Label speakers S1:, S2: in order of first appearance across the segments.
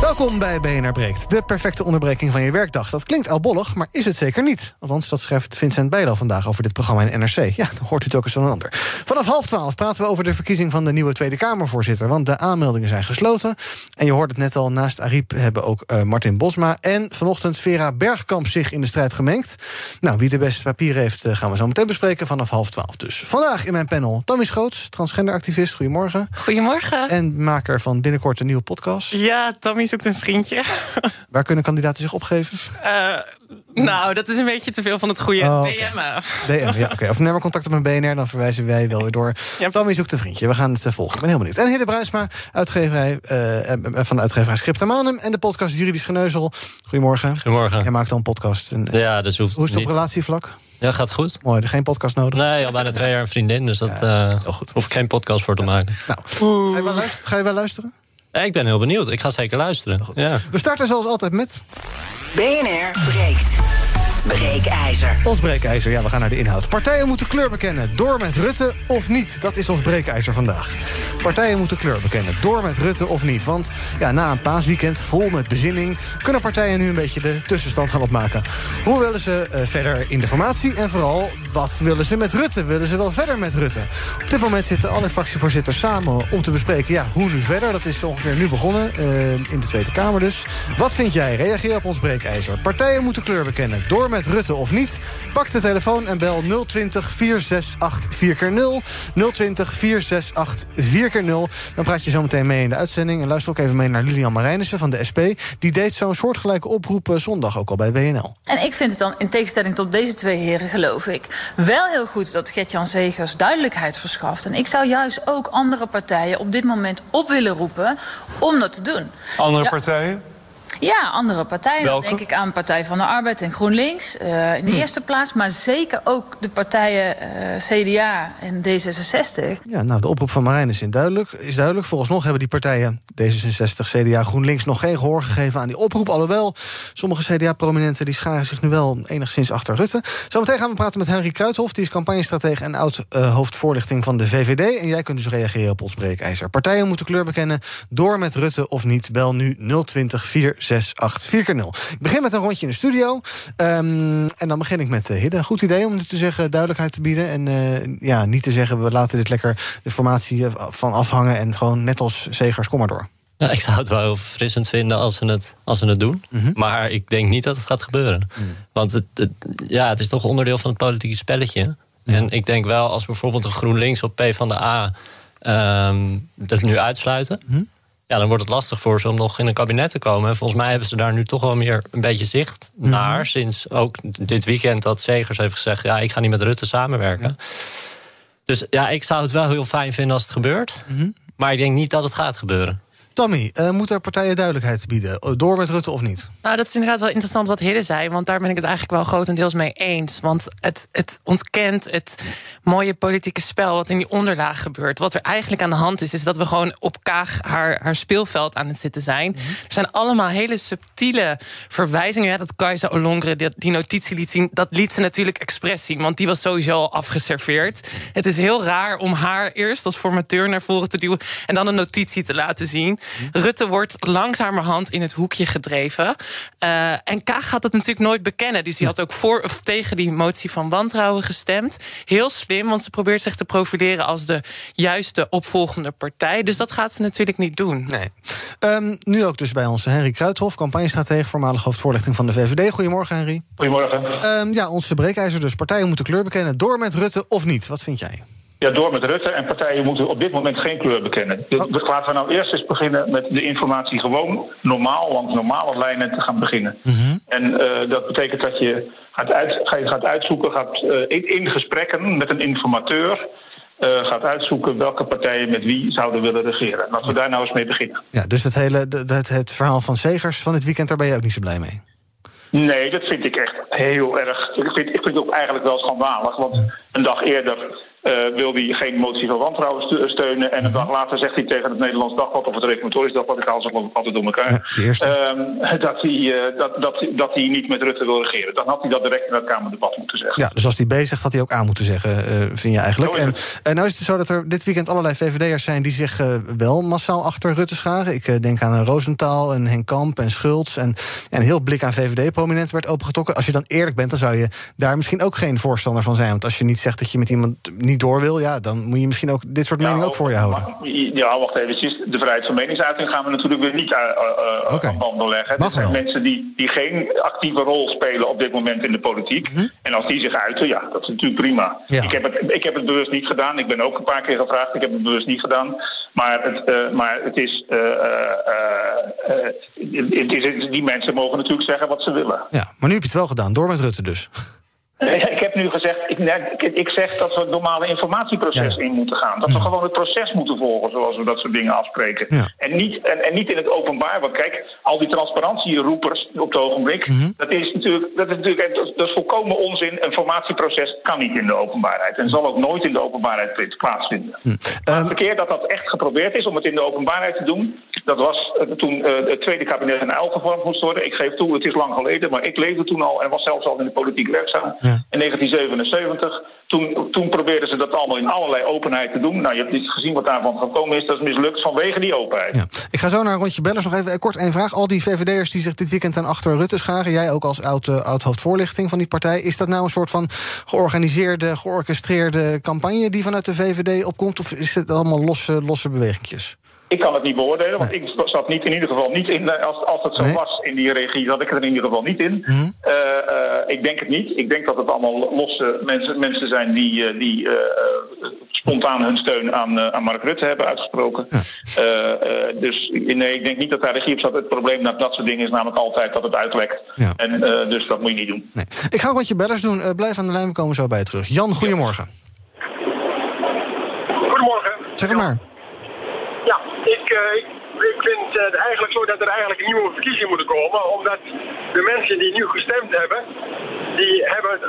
S1: Welkom bij BNR Breekt, de perfecte onderbreking van je werkdag. Dat klinkt albollig, maar is het zeker niet. Althans, dat schrijft Vincent Bijlo vandaag over dit programma in NRC. Ja, dan hoort u het ook eens van een ander. Vanaf half twaalf praten we over de verkiezing van de nieuwe Tweede Kamervoorzitter. Want de aanmeldingen zijn gesloten. En je hoort het net al, naast Ariep hebben ook uh, Martin Bosma... en vanochtend Vera Bergkamp zich in de strijd gemengd. Nou, wie de beste papier heeft, uh, gaan we zo meteen bespreken vanaf half twaalf. Dus vandaag in mijn panel Tommy Schoots, transgenderactivist. Goedemorgen.
S2: Goedemorgen.
S1: En maker van binnenkort een nieuwe podcast.
S2: Ja, Tommy zoekt een vriendje.
S1: Waar kunnen kandidaten zich opgeven?
S2: Uh, nou, dat is een beetje te veel van het goede.
S1: Oh,
S2: DM.
S1: DM, ja, oké. Okay. Of neem maar contact op mijn BNR, dan verwijzen wij wel weer door.
S2: Ja,
S1: Tommy zoekt een vriendje. We gaan het uh, volgen. Ik ben heel benieuwd. En Hidde Bruisma, uitgeverij, uh, van de uitgeverij Scriptamanum... en de podcast Juridisch Geneuzel. Goedemorgen.
S3: Goedemorgen.
S1: Jij maakt al een podcast. En,
S3: ja, dus hoeft
S1: Hoe is het
S3: niet.
S1: op relatievlak?
S3: Ja, gaat goed.
S1: Mooi, geen podcast nodig?
S3: Nee, al bijna twee jaar een vriendin, dus dat ja, uh,
S1: goed.
S3: hoef ik geen podcast voor te maken.
S1: Nou, ga je, wel luisteren? Ga je wel luisteren?
S3: Ja, ik ben heel benieuwd. Ik ga zeker luisteren. Ja.
S1: We starten zoals altijd met...
S4: BNR breekt. Breekijzer.
S1: Ons breekijzer, ja, we gaan naar de inhoud. Partijen moeten kleur bekennen. Door met Rutte of niet? Dat is ons breekijzer vandaag. Partijen moeten kleur bekennen. Door met Rutte of niet? Want ja, na een paasweekend vol met bezinning... kunnen partijen nu een beetje de tussenstand gaan opmaken. Hoe willen ze uh, verder in de formatie? En vooral, wat willen ze met Rutte? Willen ze wel verder met Rutte? Op dit moment zitten alle fractievoorzitters samen om te bespreken... ja, hoe nu verder? Dat is ongeveer nu begonnen, uh, in de Tweede Kamer dus. Wat vind jij? Reageer op ons breekijzer. Partijen moeten kleur bekennen. Door met Rutte of niet? Pak de telefoon en bel 020 468 4x0. 020 468 4x0. Dan praat je zo meteen mee in de uitzending. En luister ook even mee naar Lilian Marijnissen van de SP. Die deed zo'n soortgelijke oproep uh, zondag ook al bij WNL.
S5: En ik vind het dan, in tegenstelling tot deze twee heren, geloof ik... wel heel goed dat Gert-Jan Zegers duidelijkheid verschaft. En ik zou juist ook andere partijen op dit moment op willen roepen... om dat te doen.
S6: Andere
S5: ja.
S6: partijen?
S5: Ja, andere partijen.
S6: Welke?
S5: Dan denk ik aan Partij van de Arbeid en GroenLinks uh, in de
S6: Hm.
S5: eerste plaats. Maar zeker ook de partijen uh, CDA en D66.
S1: Ja, nou, de oproep van Marijn is, duidelijk, is duidelijk. Vooralsnog hebben die partijen D66, CDA, GroenLinks... nog geen gehoor gegeven aan die oproep. Alhoewel, sommige CDA-prominenten die scharen zich nu wel enigszins achter Rutte. Zometeen gaan we praten met Henry Kruithof. Die is campagnestratege en oud-hoofdvoorlichting van de VVD. En jij kunt dus reageren op ons breekijzer. Partijen moeten kleur bekennen. Door met Rutte of niet. Bel nu 020 4 6, 8, 4 keer 0. Ik begin met een rondje in de studio. Um, en dan begin ik met uh, Hidde. Goed idee om te zeggen duidelijkheid te bieden. En uh, ja, niet te zeggen, we laten dit lekker de formatie van afhangen. En gewoon net als Zegers, kom maar door.
S3: Ik zou het wel heel verfrissend vinden als ze het, als ze het doen.
S1: Mhm.
S3: Maar ik denk niet dat het gaat gebeuren. Want het, het, ja, het is toch onderdeel van het politieke spelletje. En ik denk wel, als bijvoorbeeld een GroenLinks op P van de A... Um, dat nu uitsluiten...
S1: Mhm.
S3: Ja, dan wordt het lastig voor ze om nog in een kabinet te komen. En volgens mij hebben ze daar nu toch wel meer een beetje zicht
S1: Mhm.
S3: naar. Sinds ook dit weekend dat Zegers heeft gezegd... ja, ik ga niet met Rutte samenwerken. Dus ja, ik zou het wel heel fijn vinden als het gebeurt.
S1: Mhm.
S3: Maar ik denk niet dat het gaat gebeuren.
S1: Tommy, uh, moeten partijen duidelijkheid bieden? Door met Rutte of niet?
S2: Nou, dat is inderdaad wel interessant wat Hidde zei. Want daar ben ik het eigenlijk wel grotendeels mee eens. Want het, het ontkent het mooie politieke spel wat in die onderlaag gebeurt. Wat er eigenlijk aan de hand is, is dat we gewoon op Kaag haar, haar speelveld aan het zitten zijn. Er zijn allemaal hele subtiele verwijzingen. Ja, dat Kajsa Olongre die, die notitie liet zien, dat liet ze natuurlijk expres zien. Want die was sowieso al afgeserveerd. Het is heel raar om haar eerst als formateur naar voren te duwen en dan een notitie te laten zien. Rutte wordt langzamerhand in het hoekje gedreven. Uh, en Kaag gaat dat natuurlijk nooit bekennen. Dus die had ook voor of tegen die motie van wantrouwen gestemd. Heel slim, want ze probeert zich te profileren als de juiste opvolgende partij. Dus dat gaat ze natuurlijk niet doen.
S1: Nee. Um, nu ook dus bij ons Henry Kruithof, campagnestratege, voormalig hoofdvoorlichting van de VVD. Goedemorgen, Henry.
S6: Goedemorgen.
S1: Um, ja, onze breekijzer dus. Partijen moeten kleur bekennen. Door met Rutte of niet? Wat vind jij?
S6: Ja, door met Rutte. En partijen moeten op dit moment geen kleur bekennen. Dus
S1: Oh.
S6: laten we nou eerst eens beginnen met de informatie gewoon normaal, langs normale lijnen te gaan beginnen.
S1: Mhm.
S6: En uh, dat betekent dat je gaat, uit, gaat uitzoeken, gaat uh, in, in gesprekken met een informateur. eh, gaat uitzoeken welke partijen met wie zouden willen regeren. En laten we daar nou eens mee beginnen.
S1: Ja, dus het, hele, het, het verhaal van Segers van dit weekend, daar ben je ook niet zo blij mee?
S6: Nee, dat vind ik echt heel erg. Ik vind, ik vind het ook eigenlijk wel schandalig. Want een dag eerder uh, wil hij geen motie van wantrouwen steunen. En een dag later zegt hij tegen het Nederlands Dagblad of het Reformatorisch Dagblad, ik haal ze altijd door elkaar, ja, uh, dat, hij, uh, dat, dat, dat hij niet met Rutte wil regeren. Dan had hij dat direct in het Kamerdebat moeten zeggen.
S1: Ja, dus als hij bezig had hij ook aan moeten zeggen, uh, vind je eigenlijk. En, en nou is het zo dat er dit weekend allerlei VVD'ers zijn die zich wel massaal achter Rutte scharen. Ik denk aan Roosentaal en Henk Kamp en Schultz. En, en heel blik aan VVD-prominenten werd opengetrokken. Als je dan eerlijk bent, dan zou je daar misschien ook geen voorstander van zijn. Want als je niet zegt dat je met iemand niet door wil, ja, dan moet je misschien ook dit soort ja, meningen ook voor je houden.
S6: Ja, wacht even. De vrijheid van meningsuiting gaan we natuurlijk weer niet uh, uh, okay. banden leggen. Er zijn mensen die, die geen actieve rol spelen op dit moment in de politiek. Mm-hmm. En als die zich uiten, ja, dat is natuurlijk prima. Ja. Ik, heb het, ik heb het bewust niet gedaan. Ik ben ook een paar keer gevraagd. Ik heb het bewust niet gedaan. Maar het, uh, maar het is. Het is die mensen mogen natuurlijk zeggen wat ze willen.
S1: Ja, maar nu heb je het wel gedaan, door met Rutte dus.
S6: Ik heb nu gezegd, ik, ik zeg dat we het normale informatieproces in moeten gaan. Dat we gewoon het proces moeten volgen zoals we dat soort dingen afspreken. En, niet, en, en, niet in het openbaar. Want kijk, al die transparantieroepers op het ogenblik, mhm. dat, is natuurlijk, dat, is natuurlijk dat, is volkomen onzin. Een informatieproces kan niet in de openbaarheid. En zal ook nooit in de openbaarheid plaatsvinden. Mm. De um, keer dat dat echt geprobeerd is om het in de openbaarheid te doen, dat was uh, toen uh, het tweede kabinet in uil gevormd moest worden. Ik geef toe, het is lang geleden, maar ik leefde toen al en was zelfs al in de politiek werkzaam. In 1977. Toen, toen probeerden ze dat allemaal in allerlei openheid te doen. Nou, je hebt niet gezien wat daarvan gekomen is. Dat is mislukt vanwege die openheid. Ja.
S1: Ik ga zo naar een rondje bellen. Nog even kort één vraag. Al die VVD'ers die zich dit weekend aan achter Rutte scharen... jij ook als oud, uh, oud hoofdvoorlichting van die partij... is dat nou een soort van georganiseerde, georchestreerde campagne... die vanuit de VVD opkomt? Of is het allemaal losse, losse bewegingjes?
S6: Ik kan het niet beoordelen, want ik zat niet, in ieder geval niet in. Eh, als, als het zo was in die regie, zat ik er in ieder geval niet in. Mm -hmm. uh, uh, ik denk het niet. Ik denk dat het allemaal losse mensen, mensen zijn die, die spontaan hun steun aan, aan Mark Rutte hebben uitgesproken. Ja. dus nee, ik denk niet dat daar regie op zat. Het probleem met dat soort dingen is namelijk altijd dat het uitlekt. Ja. En, dus dat moet je niet doen.
S1: Nee. Ik ga wat je bellers doen. blijf aan de lijn, we komen zo bij je terug. Jan, goedemorgen.
S7: Goedemorgen.
S1: Zeg het maar.
S7: Ik, uh, ik, ik, vind het eigenlijk zo dat er eigenlijk nieuwe verkiezingen moeten komen. Omdat de mensen die nu gestemd hebben, die hebben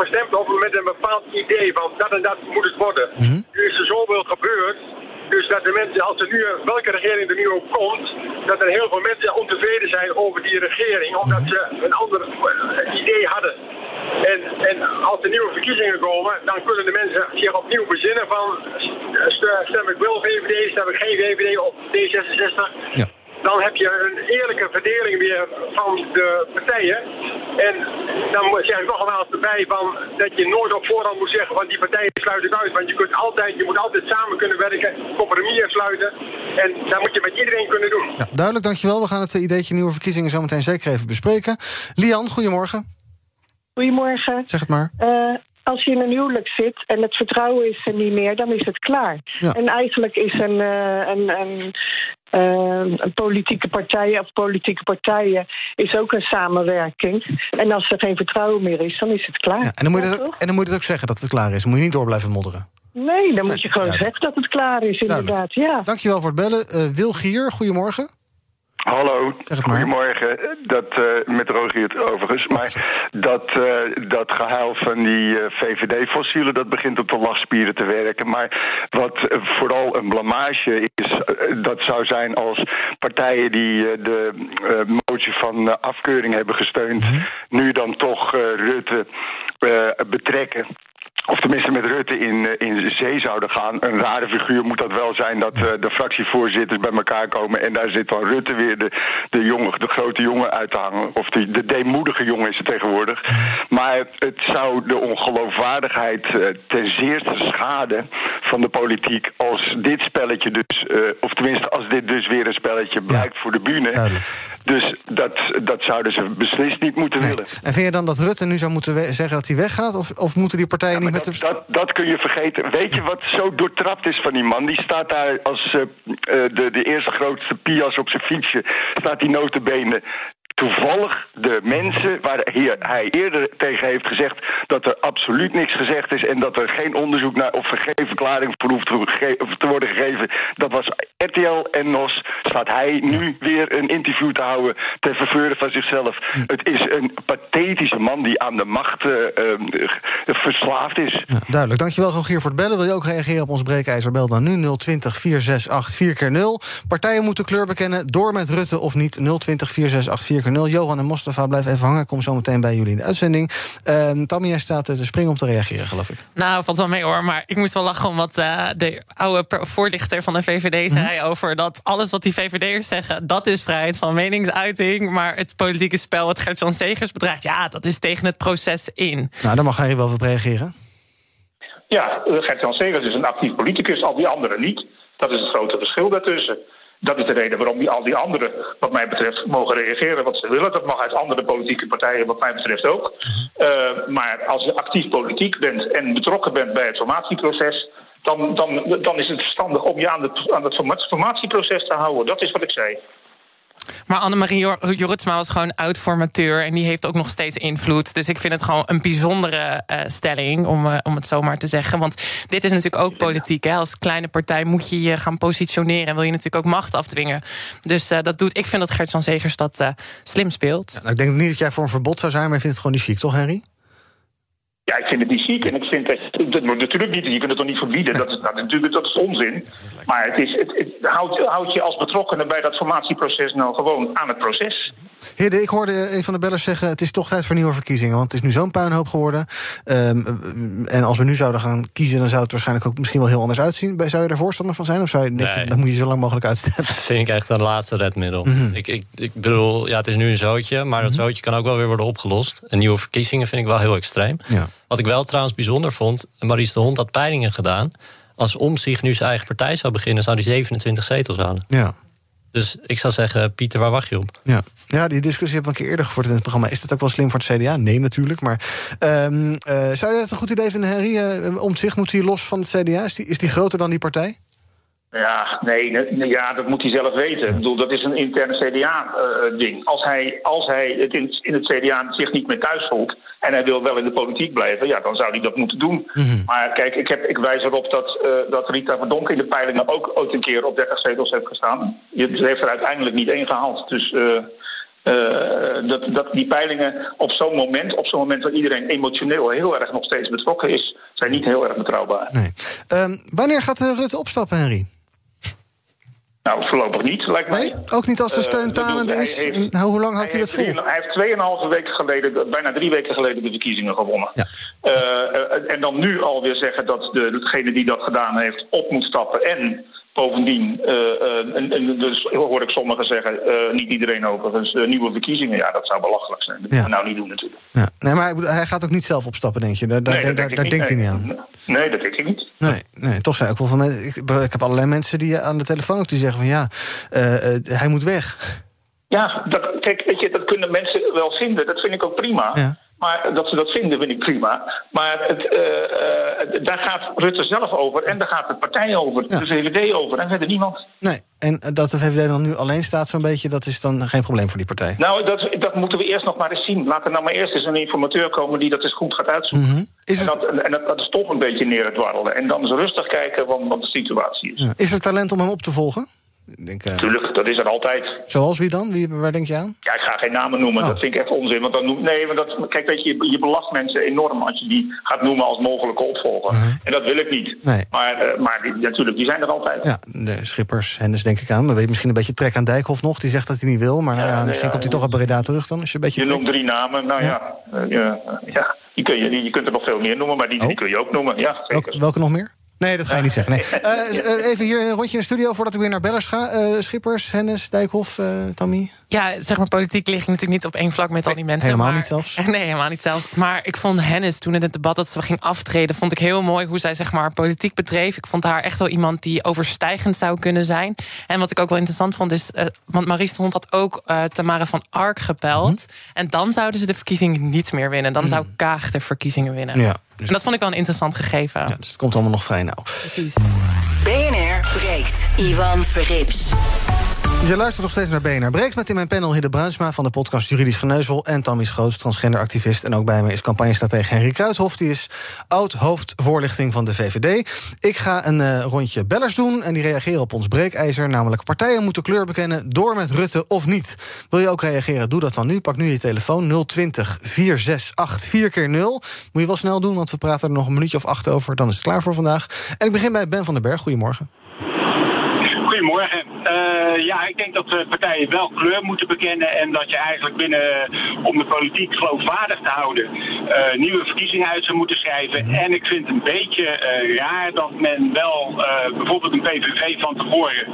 S7: gestemd over met een bepaald idee van dat en dat moet het worden. Mm -hmm. Nu is er zoveel gebeurd. Dus dat de mensen, als er nu, welke regering er nu ook komt, dat er heel veel mensen ontevreden zijn over die regering, omdat ze een ander uh, idee hadden. En, en als er nieuwe verkiezingen komen, dan kunnen de mensen zich opnieuw bezinnen van stem ik wel VVD, stem ik geen VVD of D66. Ja. Dan heb je een eerlijke verdeling weer van de partijen. En dan zeg ik nog nogmaals erbij van dat je nooit op voorhand moet zeggen van die partijen sluit ik uit. Want je, kunt altijd, je moet altijd samen kunnen werken, compromissen sluiten. En dat moet je met iedereen kunnen doen.
S1: Ja, duidelijk, dankjewel. We gaan het ideetje nieuwe verkiezingen zo meteen zeker even bespreken. Lian, goedemorgen.
S8: Goedemorgen.
S1: Zeg het maar.
S8: Uh, als je in een huwelijk zit en het vertrouwen is er niet meer, dan is het klaar. Ja. En eigenlijk is een, uh, een, een, uh, een, politieke partij of politieke partijen is ook een samenwerking. En als er geen vertrouwen meer is, dan is het klaar. Ja,
S1: en, dan moet je dat, en dan moet je het ook zeggen dat het klaar is. Dan moet je niet door blijven modderen.
S8: Nee, dan moet je gewoon zeggen dat het klaar is, inderdaad. Ja.
S1: Dankjewel voor het bellen. Wil Gier, goedemorgen.
S9: Hallo, goedemorgen. Dat, uh, met Rogier overigens. Maar dat, uh, dat gehuil van die uh, VVD-fossielen... dat begint op de lachspieren te werken. Maar wat vooral een blamage is... dat zou zijn als partijen die de motie van afkeuring hebben gesteund... Mm -hmm. nu dan toch Rutte betrekken of tenminste met Rutte in, eh, in zee zouden gaan. Een rare figuur moet dat wel zijn dat uh, de fractievoorzitters bij elkaar komen... en daar zit dan Rutte weer de, de, jongen, de grote jongen uit te hangen. Of die, de deemoedige jongen is het tegenwoordig. Maar het zou de ongeloofwaardigheid uh, ten zeerste schaden van de politiek... als dit spelletje dus, of tenminste als dit dus weer een spelletje blijkt ja. voor de bühne. Dus dat, dat zouden ze beslist niet moeten nee. willen.
S1: En vind je dan dat Rutte nu zou moeten zeggen dat hij weggaat? Of, of moeten die partijen ja, niet met
S9: dat, dat, dat, kun je vergeten. Weet je wat zo doortrapt is van die man? Die staat daar als uh, de, de eerste grootste pias op zijn fietsje. Staat die notenbenen toevallig de mensen waar hij eerder tegen heeft gezegd dat er absoluut niks gezegd is en dat er geen onderzoek naar of er geen verklaring voor hoeft te worden gegeven. Dat was RTL en NOS. Staat hij nu weer een interview te houden ter verveuren van zichzelf. Het is een pathetische man die aan de macht uh, uh, verslaafd is.
S1: Ja, duidelijk. Dankjewel, Rogier, voor het bellen. Wil je ook reageren op ons breekijzer? Bel dan nu 020 468 4 keer 0 Partijen moeten kleur bekennen. Door met Rutte of niet. 020 468 4 keer 0 Johan en Mostafa, blijf even hangen. Ik kom zo meteen bij jullie in de uitzending. Uh, Tammy, jij staat te springen om te reageren, geloof ik.
S2: Nou, valt wel mee hoor. Maar ik moest wel lachen om wat uh, de oude voorlichter van de VVD zei... Mhm. over dat alles wat die VVD'ers zeggen... dat is vrijheid van meningsuiting. Maar het politieke spel wat Gert-Jan Segers bedreigt... ja, dat is tegen het proces in.
S1: Nou, daar mag hij wel op reageren.
S6: Ja, Gert-Jan Segers is een actief politicus, al die anderen niet. Dat is het grote verschil daartussen. Dat is de reden waarom die, al die anderen, wat mij betreft, mogen reageren wat ze willen. Dat mag uit andere politieke partijen, wat mij betreft ook. Uh, maar als je actief politiek bent en betrokken bent bij het formatieproces. Dan, dan, dan is het verstandig om je aan het, aan het formatieproces te houden. Dat is wat ik zei.
S2: Maar Annemarie Jorritsma was gewoon oud-formateur... en die heeft ook nog steeds invloed. Dus ik vind het gewoon een bijzondere uh, stelling, om, uh, om het zo maar te zeggen. Want dit is natuurlijk ook politiek. Hè? Als kleine partij moet je je gaan positioneren... en wil je natuurlijk ook macht afdwingen. Dus uh, dat doet, ik vind dat Gert-Jan Zegers dat slim speelt.
S1: Ja, nou, ik denk niet dat jij voor een verbod zou zijn... maar je vindt het gewoon niet chic, toch, Henry?
S6: Ja, ik vind het niet ziek en ik vind dat, dat natuurlijk niet, je kunt het toch niet verbieden, dat is, dat, natuurlijk, dat is onzin. Maar het is, het, het, houd, houd je als betrokkenen bij dat formatieproces nou gewoon aan het proces.
S1: Hidde, ik hoorde een van de bellers zeggen... het is toch tijd voor nieuwe verkiezingen. Want het is nu zo'n puinhoop geworden. Um, en als we nu zouden gaan kiezen... dan zou het waarschijnlijk ook misschien wel heel anders uitzien. Zou je daar voorstander van zijn? Of zou je nee. dan moet je zo lang mogelijk uitstellen?
S3: Dat vind ik echt een laatste redmiddel. Mm ik, ik, ik bedoel, ja, het is nu een zootje... maar dat mhm. zootje kan ook wel weer worden opgelost. En nieuwe verkiezingen vind ik wel heel extreem. Ja. Wat ik wel trouwens bijzonder vond... Maries de Hond had peilingen gedaan... als Omtzigt nu zijn eigen partij zou beginnen... zou die 27 zetels halen.
S1: Ja.
S3: Dus ik zou zeggen, Pieter, waar wacht je op?
S1: Ja, ja die discussie heb ik een keer eerder gevoerd in het programma. Is dat ook wel slim voor het CDA? Nee, natuurlijk. Maar um, uh, zou je het een goed idee vinden, Henry? Uh, om zich moet hij los van het CDA? Is die, is die groter dan die partij?
S6: Ja, nee, ja, dat moet hij zelf weten. Ik bedoel, dat is een interne CDA-ding. Eh, als hij, als hij het in, in, het CDA zich niet meer thuis voelt en hij wil wel in de politiek blijven, ja, dan zou hij dat moeten doen. Mhm. Maar kijk, ik, heb, ik wijs erop dat, uh, dat Rita Verdonk in de peilingen ook ooit een keer op 30 zetels heeft gestaan. Ze heeft er uiteindelijk niet één gehaald. Dus. Uh, uh, dat, dat die peilingen op zo'n moment, op zo'n moment dat iedereen emotioneel heel erg nog steeds betrokken is, zijn niet heel erg betrouwbaar.
S1: Nee. Um, wanneer gaat Rutte opstappen, Henry?
S6: Nou, voorlopig niet, lijkt mij.
S1: Nee, ook niet als de steun talende is? Heeft, hoe lang houdt hij, dat vol?
S6: Hij heeft tweeënhalve weken geleden, bijna drie weken geleden, de verkiezingen gewonnen. Ja. Uh, en dan nu alweer zeggen dat de, degene die dat gedaan heeft op moet stappen en Bovendien, en, en, dus hoor ik sommigen zeggen, uh, niet iedereen overigens, nieuwe verkiezingen. Ja, dat zou belachelijk zijn. Dat ja. we nou niet doen natuurlijk.
S1: Ja. Nee, maar hij gaat ook niet zelf opstappen, denk je? Daar, nee, daar, daar, daar denkt hij niet aan.
S6: Nee, dat denk ik niet.
S1: Nee, nee toch zijn ook wel van ik, ik heb allerlei mensen die aan de telefoon ook die zeggen van ja, hij moet weg.
S6: Ja, dat, kijk, weet je, dat kunnen mensen wel vinden. Dat vind ik ook prima. Ja. Maar dat ze dat vinden, vind ik prima. Maar het, uh, uh, daar gaat Rutte zelf over en daar gaat de partij over, de VVD over en verder niemand.
S1: Nee, en dat de VVD dan nu alleen staat zo'n beetje, dat is dan geen probleem voor die partij?
S6: Nou, dat, dat moeten we eerst nog maar eens zien. Laat er nou maar eerst eens een informateur komen die dat eens goed gaat uitzoeken. Mm is het... en, dat, en dat, dat, is toch een beetje neer het dwarrelen. En dan eens rustig kijken wat, wat de situatie is. Ja.
S1: Is er talent om hem op te volgen?
S6: Denk, uh... Tuurlijk, dat is er altijd.
S1: Zoals wie dan? Wie, waar denk je aan?
S6: Ja, ik ga geen namen noemen. Oh. Dat vind ik echt onzin. Want dan noem, nee, want dat, kijk, weet je, je belast mensen enorm als je die gaat noemen als mogelijke opvolger. Uh-huh. En dat wil ik niet.
S1: Nee.
S6: Maar, uh, maar die, natuurlijk, die zijn er altijd.
S1: Ja, de Schippers, Hennis denk ik aan. Maar weet misschien een beetje trek aan Dijkhoff nog. Die zegt dat hij niet wil. Maar ja, ja, misschien komt hij toch op Breda terug dan. Als je een beetje
S6: je noemt drie namen. Nou ja, ja, ja. Die kun je, die, je kunt er nog veel meer noemen, maar die, die oh. kun je ook noemen. Ja,
S1: welke, welke nog meer? Nee, dat ga je niet zeggen. Nee. Uh, even hier een rondje in de studio voordat ik weer naar bellers ga. Uh, Schippers, Hennis, Dijkhoff, uh, Tammy.
S2: Ja, zeg maar, politiek ligt natuurlijk niet op één vlak met al die mensen.
S1: Helemaal niet zelfs.
S2: Nee, helemaal niet zelfs. Maar ik vond Hennis toen in het debat dat ze ging aftreden... vond ik heel mooi hoe zij zeg maar politiek bedreef. Ik vond haar echt wel iemand die overstijgend zou kunnen zijn. En wat ik ook wel interessant vond is... Uh, want Maries de Hond had ook uh, Tamara van Ark gepeld. Mhm. En dan zouden ze de verkiezingen niet meer winnen. Dan zou mhm. Kaag de verkiezingen winnen. Ja. Dus en dat vond ik wel een interessant gegeven.
S1: Ja, dus het komt allemaal nog vrij nou.
S2: Precies.
S4: BNR breekt. Ivan Verrips.
S1: Je luistert nog steeds naar BNR Breekt met in mijn panel Hidde Bruinsma van de podcast Juridisch Geneuzel en Tammy Schoots, transgenderactivist. En ook bij me is campagnestratege Henry Kruithof, die is oud hoofdvoorlichting van de VVD. Ik ga een uh, rondje bellers doen en die reageren op ons breekijzer, namelijk partijen moeten kleur bekennen door met Rutte of niet. Wil je ook reageren? Doe dat dan nu. Pak nu je telefoon 020 468 4 keer 0 Moet je wel snel doen, want we praten er nog een minuutje of acht over. Dan is het klaar voor vandaag. En ik begin bij Ben van den Berg. Goedemorgen.
S10: Goedemorgen. Uh, ja, ik denk dat partijen wel kleur moeten bekennen en dat je eigenlijk binnen, om de politiek geloofwaardig te houden, uh, nieuwe verkiezingen uit zou moeten schrijven. Mm. En ik vind het een beetje uh, raar dat men wel bijvoorbeeld een PVV van tevoren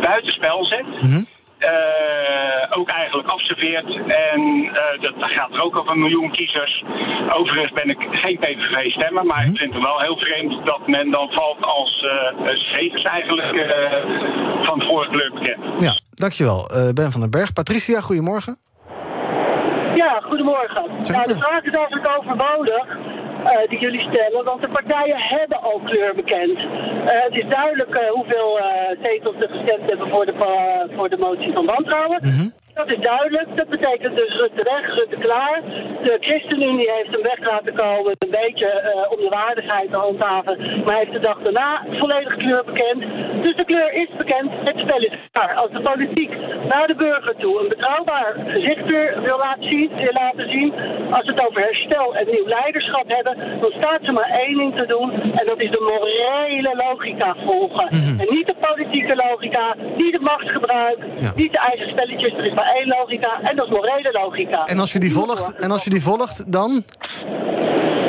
S10: buitenspel zet. Mm -hmm. Uh, ook eigenlijk afserveert. En uh, dat gaat er ook over een miljoen kiezers. Overigens ben ik geen PVV-stemmer, maar ik vind het wel heel vreemd dat men dan valt als uh, eigenlijk van de vorige kleur bekend.
S1: Ja, dankjewel. ben van den Berg. Patricia, goedemorgen.
S11: Ja, goedemorgen. Nou, de vraag is eigenlijk overbodig. Uh, die jullie stellen, want de partijen hebben al kleur bekend. Uh, het is duidelijk uh, hoeveel zetels ze gestemd hebben voor de, voor de motie van wantrouwen. -hmm. Dat is duidelijk. Dat betekent dus Rutte weg, Rutte klaar. De ChristenUnie heeft hem weg laten komen, een beetje uh, om de waardigheid te handhaven. Maar heeft de dag daarna volledig kleur bekend. Dus de kleur is bekend, het spel is klaar. Als de politiek naar de burger toe een betrouwbaar gezicht weer wil laten zien, wil laten zien als we het over herstel en nieuw leiderschap hebben, dan staat ze maar één ding te doen. En dat is de morele logica volgen. Mm -hmm. En niet de politieke logica, niet het machtsgebruik, ja. niet de ijzerspelletjes. Er is maar één logica en dat is morele logica.
S1: En als je die volgt, en als je die volgt dan?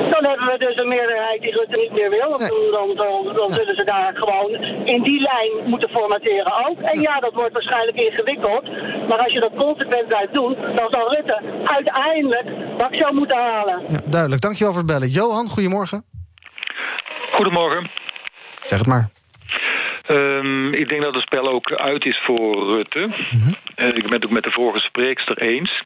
S11: Dan hebben we dus een meerderheid die Rutte niet meer wil. Nee. Dan, dan, dan ja. zullen ze daar gewoon in die lijn moeten formateren ook. En ja, dat wordt waarschijnlijk ingewikkeld. Maar als je dat consequent blijft doen, dan zal Rutte uiteindelijk Baxo moeten halen.
S1: Ja, duidelijk. Dankjewel voor het bellen. Johan, goedemorgen.
S12: Goedemorgen.
S1: Zeg het maar.
S12: Um, ik denk dat het spel ook uit is voor Rutte. Mm -hmm. Ik ben het ook met de vorige spreekster eens.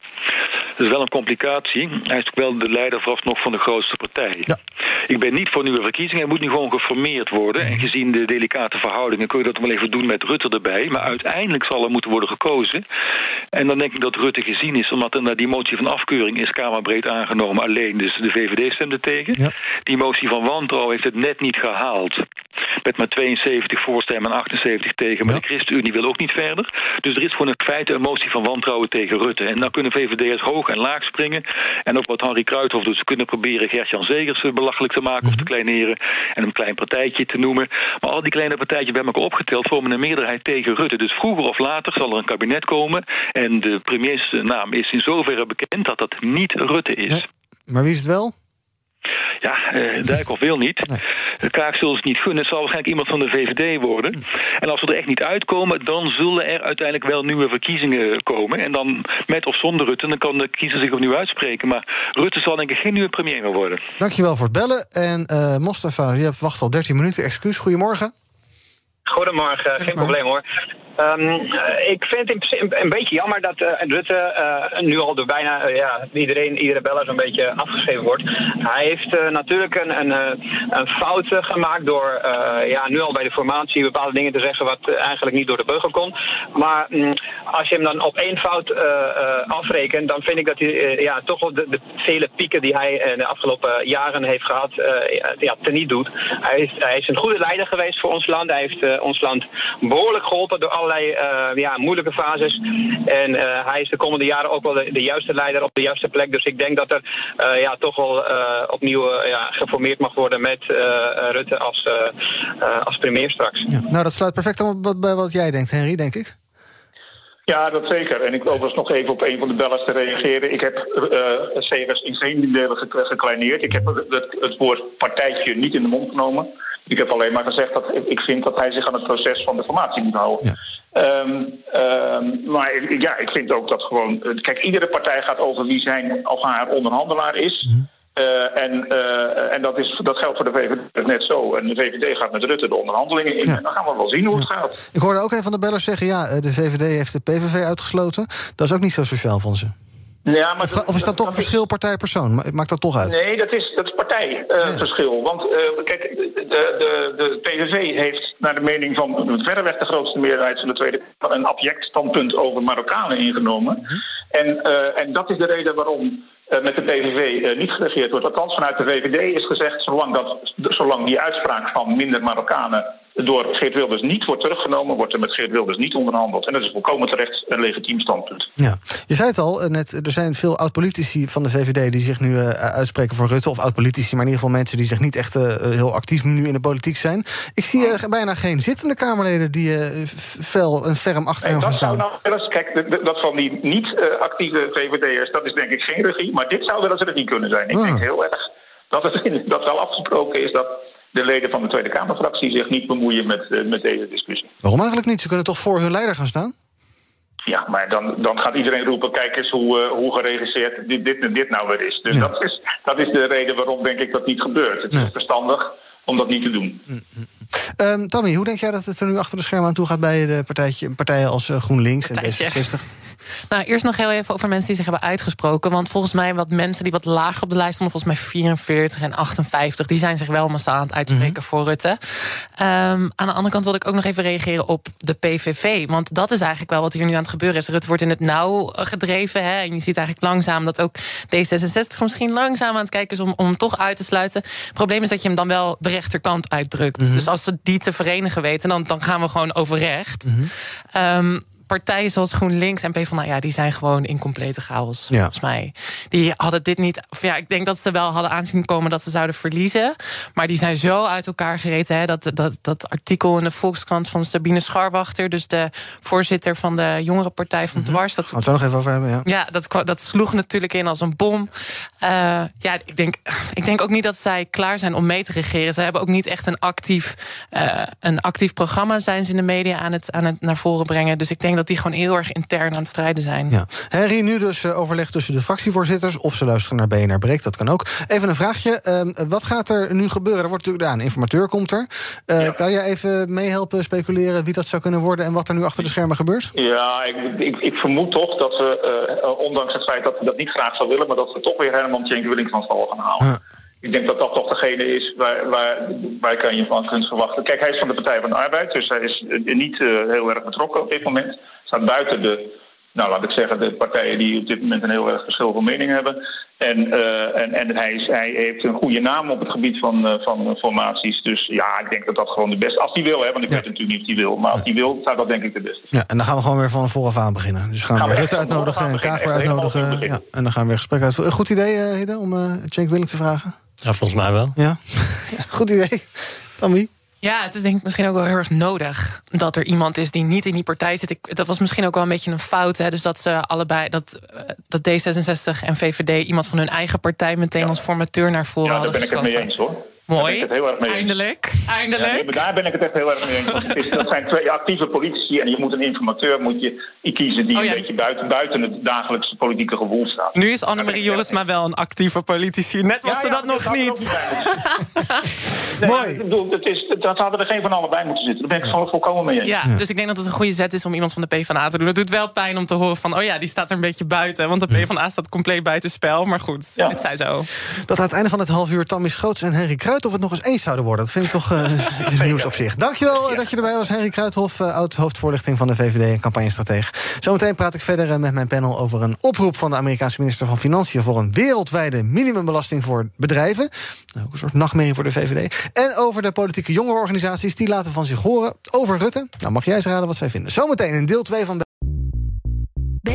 S12: Dat is wel een complicatie. Hij is ook wel de leider vooralsnog van de grootste partij. Ja. Ik ben niet voor nieuwe verkiezingen. Hij moet nu gewoon geformeerd worden. En gezien de delicate verhoudingen kun je dat wel even doen met Rutte erbij. Maar uiteindelijk zal er moeten worden gekozen. En dan denk ik dat Rutte gezien is, omdat er die motie van afkeuring is Kamerbreed aangenomen. Alleen dus de VVD stemde tegen. Ja. Die motie van wantrouwen heeft het net niet gehaald. Met maar 72 voorstemmen en 78 tegen. Maar ja. de ChristenUnie wil ook niet verder. Dus er is gewoon in feite een motie van wantrouwen tegen Rutte. En dan kunnen VVD'ers hoog en laag springen. En ook wat Henri Kruithof doet. Ze kunnen proberen Gert-Jan Zegers belachelijk te maken of te kleineren. En een klein partijtje te noemen. Maar al die kleine partijtjes bij elkaar opgeteld vormen een meerderheid tegen Rutte. Dus vroeger of later zal er een kabinet komen. En de premiersnaam is in zoverre bekend dat dat niet Rutte is.
S1: Nee. Maar wie is het wel?
S12: Ja, uh, Dijkhoff wil niet. Nee. De Kaag zullen ze niet gunnen. Het zal waarschijnlijk iemand van de VVD worden. Hm. En als we er echt niet uitkomen, dan zullen er uiteindelijk wel nieuwe verkiezingen komen. En dan met of zonder Rutte, dan kan de kiezer zich opnieuw uitspreken. Maar Rutte zal denk ik geen nieuwe premier meer worden.
S1: Dankjewel voor het bellen. En uh, Mostafa, je hebt wacht al 13 minuten. Excuus, goedemorgen.
S13: Goedemorgen, geen probleem hoor. Um, ik vind het een, beetje jammer dat uh, Rutte uh, nu al door bijna uh, ja, iedereen, iedere beller zo'n beetje afgeschreven wordt. Hij heeft natuurlijk een, een, een fout gemaakt door ja, nu al bij de formatie bepaalde dingen te zeggen wat eigenlijk niet door de beugel kon. Maar um, als je hem dan op één fout afrekent, dan vind ik dat hij ja, toch wel de, de, vele pieken die hij de afgelopen jaren heeft gehad, ja, teniet doet. Hij is, hij is een goede leider geweest voor ons land. Hij heeft ons land behoorlijk geholpen door alle allerlei uh, ja, moeilijke fases. En uh, hij is de komende jaren ook wel de, de, juiste leider op de juiste plek. Dus ik denk dat er uh, ja, toch wel opnieuw ja, geformeerd mag worden met Rutte als, als premier straks.
S1: Ja, nou, dat sluit perfect aan bij wat jij denkt, Henry, denk ik.
S6: Ja, dat zeker. En ik wil overigens nog even op een van de bellers te reageren. Ik heb uh, Segers in geen delen gekleineerd. Ik heb het, het woord partijtje niet in de mond genomen. Ik heb alleen maar gezegd dat ik vind dat hij zich aan het proces van de formatie moet houden. Ja. Um, um, maar ja, ik vind ook dat gewoon. Kijk, iedere partij gaat over wie zijn of haar onderhandelaar is. Mm -hmm. Uh, en uh, en dat, is, dat geldt voor de VVD net zo. En de VVD gaat met Rutte de onderhandelingen in. Ja. En dan gaan we wel zien hoe ja. het gaat.
S1: Ik hoorde ook een van de bellers zeggen... ja, de VVD heeft de PVV uitgesloten. Dat is ook niet zo sociaal van ze.
S6: Ja, maar
S1: of, of is dat toch verschil partij-persoon? Maakt dat toch uit?
S6: Nee, dat is, dat is partijverschil. Want uh, kijk, de, de, de PVV heeft naar de mening van verreweg de grootste meerderheid van de Tweede Kamer een abject standpunt over Marokkanen ingenomen. Mhm. En, uh, en dat is de reden waarom met de PVV niet geregeerd wordt. Althans, vanuit de VVD is gezegd, zolang, dat, zolang die uitspraak van minder Marokkanen door Geert Wilders niet wordt teruggenomen, wordt er met Geert Wilders niet onderhandeld. En dat is volkomen terecht een legitiem standpunt.
S1: Ja, je zei het al, net, er zijn veel oud-politici van de VVD die zich nu uh, uitspreken voor Rutte. Of oud-politici, maar in ieder geval mensen die zich niet echt uh, heel actief nu in de politiek zijn. Ik zie uh, bijna geen zittende Kamerleden die fel een ferm achter
S6: nee,
S1: gaan staan.
S6: Nou kijk, dat van die niet-actieve VVD'ers, dat is denk ik geen regie. Maar dit zou wel eens regie kunnen zijn. Ik ah. denk heel erg dat het dat wel afgesproken is dat de leden van de Tweede Kamerfractie zich niet bemoeien met, uh, met deze discussie.
S1: Waarom eigenlijk niet? Ze kunnen toch voor hun leider gaan staan?
S6: Ja, maar dan, dan gaat iedereen roepen: kijk eens hoe, uh, hoe geregisseerd dit, dit en dit nou weer is. Dus ja. dat, is, dat is de reden waarom, denk ik, dat niet gebeurt. Het is verstandig om dat niet te doen. Mm
S1: -hmm. Tommy, hoe denk jij dat het er nu achter de schermen aan toe gaat bij de partijtje, partijen als uh, GroenLinks Partijtje. en D66?
S2: Nou, eerst nog heel even over mensen die zich hebben uitgesproken. Want volgens mij wat mensen die wat lager op de lijst stonden, volgens mij 44 en 58, die zijn zich wel massaal aan het uitspreken mhm. voor Rutte. Um, aan de andere kant wil ik ook nog even reageren op de PVV. Want dat is eigenlijk wel wat hier nu aan het gebeuren is. Rutte wordt in het nauw gedreven. Hè, en je ziet eigenlijk langzaam dat ook D66 misschien langzaam aan het kijken is om, om hem toch uit te sluiten. Het probleem is dat je hem dan wel de rechterkant uitdrukt. Mhm. Dus als ze die te verenigen weten, dan, dan gaan we gewoon over recht. Mm partijen zoals GroenLinks en PvdA, ja, die zijn gewoon in complete chaos, ja. volgens mij. Die hadden dit niet... Of ja, ik denk dat ze wel hadden aanzien komen dat ze zouden verliezen. Maar die zijn zo uit elkaar gereten. Hè, dat, dat, dat artikel in de Volkskrant van Sabine Scharwachter... dus de voorzitter van de jongerenpartij van mhm. Dwars... Dat,
S1: Gaan we het nog even over hebben, ja.
S2: Ja, dat, dat sloeg natuurlijk in als een bom. Uh, ja, ik denk, ik denk ook niet dat zij klaar zijn om mee te regeren. Ze hebben ook niet echt een actief, uh, een actief programma... zijn ze in de media aan het, aan het naar voren brengen. Dus ik denk dat die gewoon heel erg intern aan het strijden zijn.
S1: Ja. Henry, nu dus uh, overleg tussen de fractievoorzitters... of ze luisteren naar BNR Breek, dat kan ook. Even een vraagje, uh, wat gaat er nu gebeuren? Er wordt natuurlijk, ja, een informateur komt er. Uh, ja. Kan jij even meehelpen speculeren wie dat zou kunnen worden... en wat er nu achter de schermen gebeurt?
S6: Ja, ik, ik, ik vermoed toch dat we, ondanks het feit dat we dat niet graag zou willen... maar dat we toch weer Herman Tjenk Willink van stal gaan halen. Ik denk dat dat toch degene is waar, waar, waar kan je van kunt verwachten. Kijk, hij is van de Partij van de Arbeid, dus hij is niet uh, heel erg betrokken op dit moment. Staat buiten de, nou laat ik zeggen, de partijen die op dit moment een heel erg verschil van mening hebben. En, uh, en, en hij, is, hij heeft een goede naam op het gebied van, uh, van formaties. Dus ja, ik denk dat dat gewoon de beste... Als hij wil, hè, want ik ja. weet natuurlijk niet of hij wil. Maar als hij wil, zou dat denk ik de beste
S1: Ja, en dan gaan we gewoon weer van vooraf aan beginnen. Dus gaan, gaan we Rutte uitnodigen en Kager uitnodigen. Ja, en dan gaan we weer gesprek uit. Een goed idee, Hidde, om Cenk Willink te vragen?
S3: Ja, volgens mij wel.
S1: Ja, ja goed idee. Tammy?
S2: Ja, het is denk ik misschien ook wel heel erg nodig dat er iemand is die niet in die partij zit. Ik, dat was misschien ook wel een beetje een fout. Hè? Dus dat ze allebei, dat, dat D66 en VVD iemand van hun eigen partij meteen ja. als formateur naar voren
S6: ja,
S2: hadden
S6: daar ben ik het mee eens hoor.
S2: Mooi.
S6: Het heel erg mee
S2: eindelijk. Eindelijk.
S6: Ja, nee, daar ben ik het echt heel erg mee eens. dat zijn twee actieve politici en je moet een informateur moet je kiezen die oh, ja. een beetje buiten, buiten het dagelijkse politieke gewoel staat.
S2: Nu is Annemarie Joris maar wel een actieve politici. Net was ja, ze dat nog dat niet.
S6: nee, Mooi. Ik bedoel, het is, dat hadden er geen van allebei moeten zitten. Daar ben ik het volkomen mee eens.
S2: Ja, dus ik denk dat het een goede zet is om iemand van de PvdA te doen. Het doet wel pijn om te horen van, oh ja, die staat er een beetje buiten. Want de PvdA staat compleet buiten spel. Maar goed, het zij zo.
S1: Dat aan het einde van het half uur Tammy Schoots en Henry Of het nog eens eens zouden worden. Dat vind ik toch uh, nieuws op zich. Dankjewel ja. dat je erbij was, Henry Kruithof, uh, oud-hoofdvoorlichting van de VVD en campagnestratege. Zometeen praat ik verder met mijn panel over een oproep van de Amerikaanse minister van Financiën voor een wereldwijde minimumbelasting voor bedrijven. Nou, ook een soort nachtmerrie voor de VVD. En over de politieke jongerenorganisaties die laten van zich horen over Rutte. Nou, mag jij eens raden wat zij vinden. Zometeen in deel 2 van.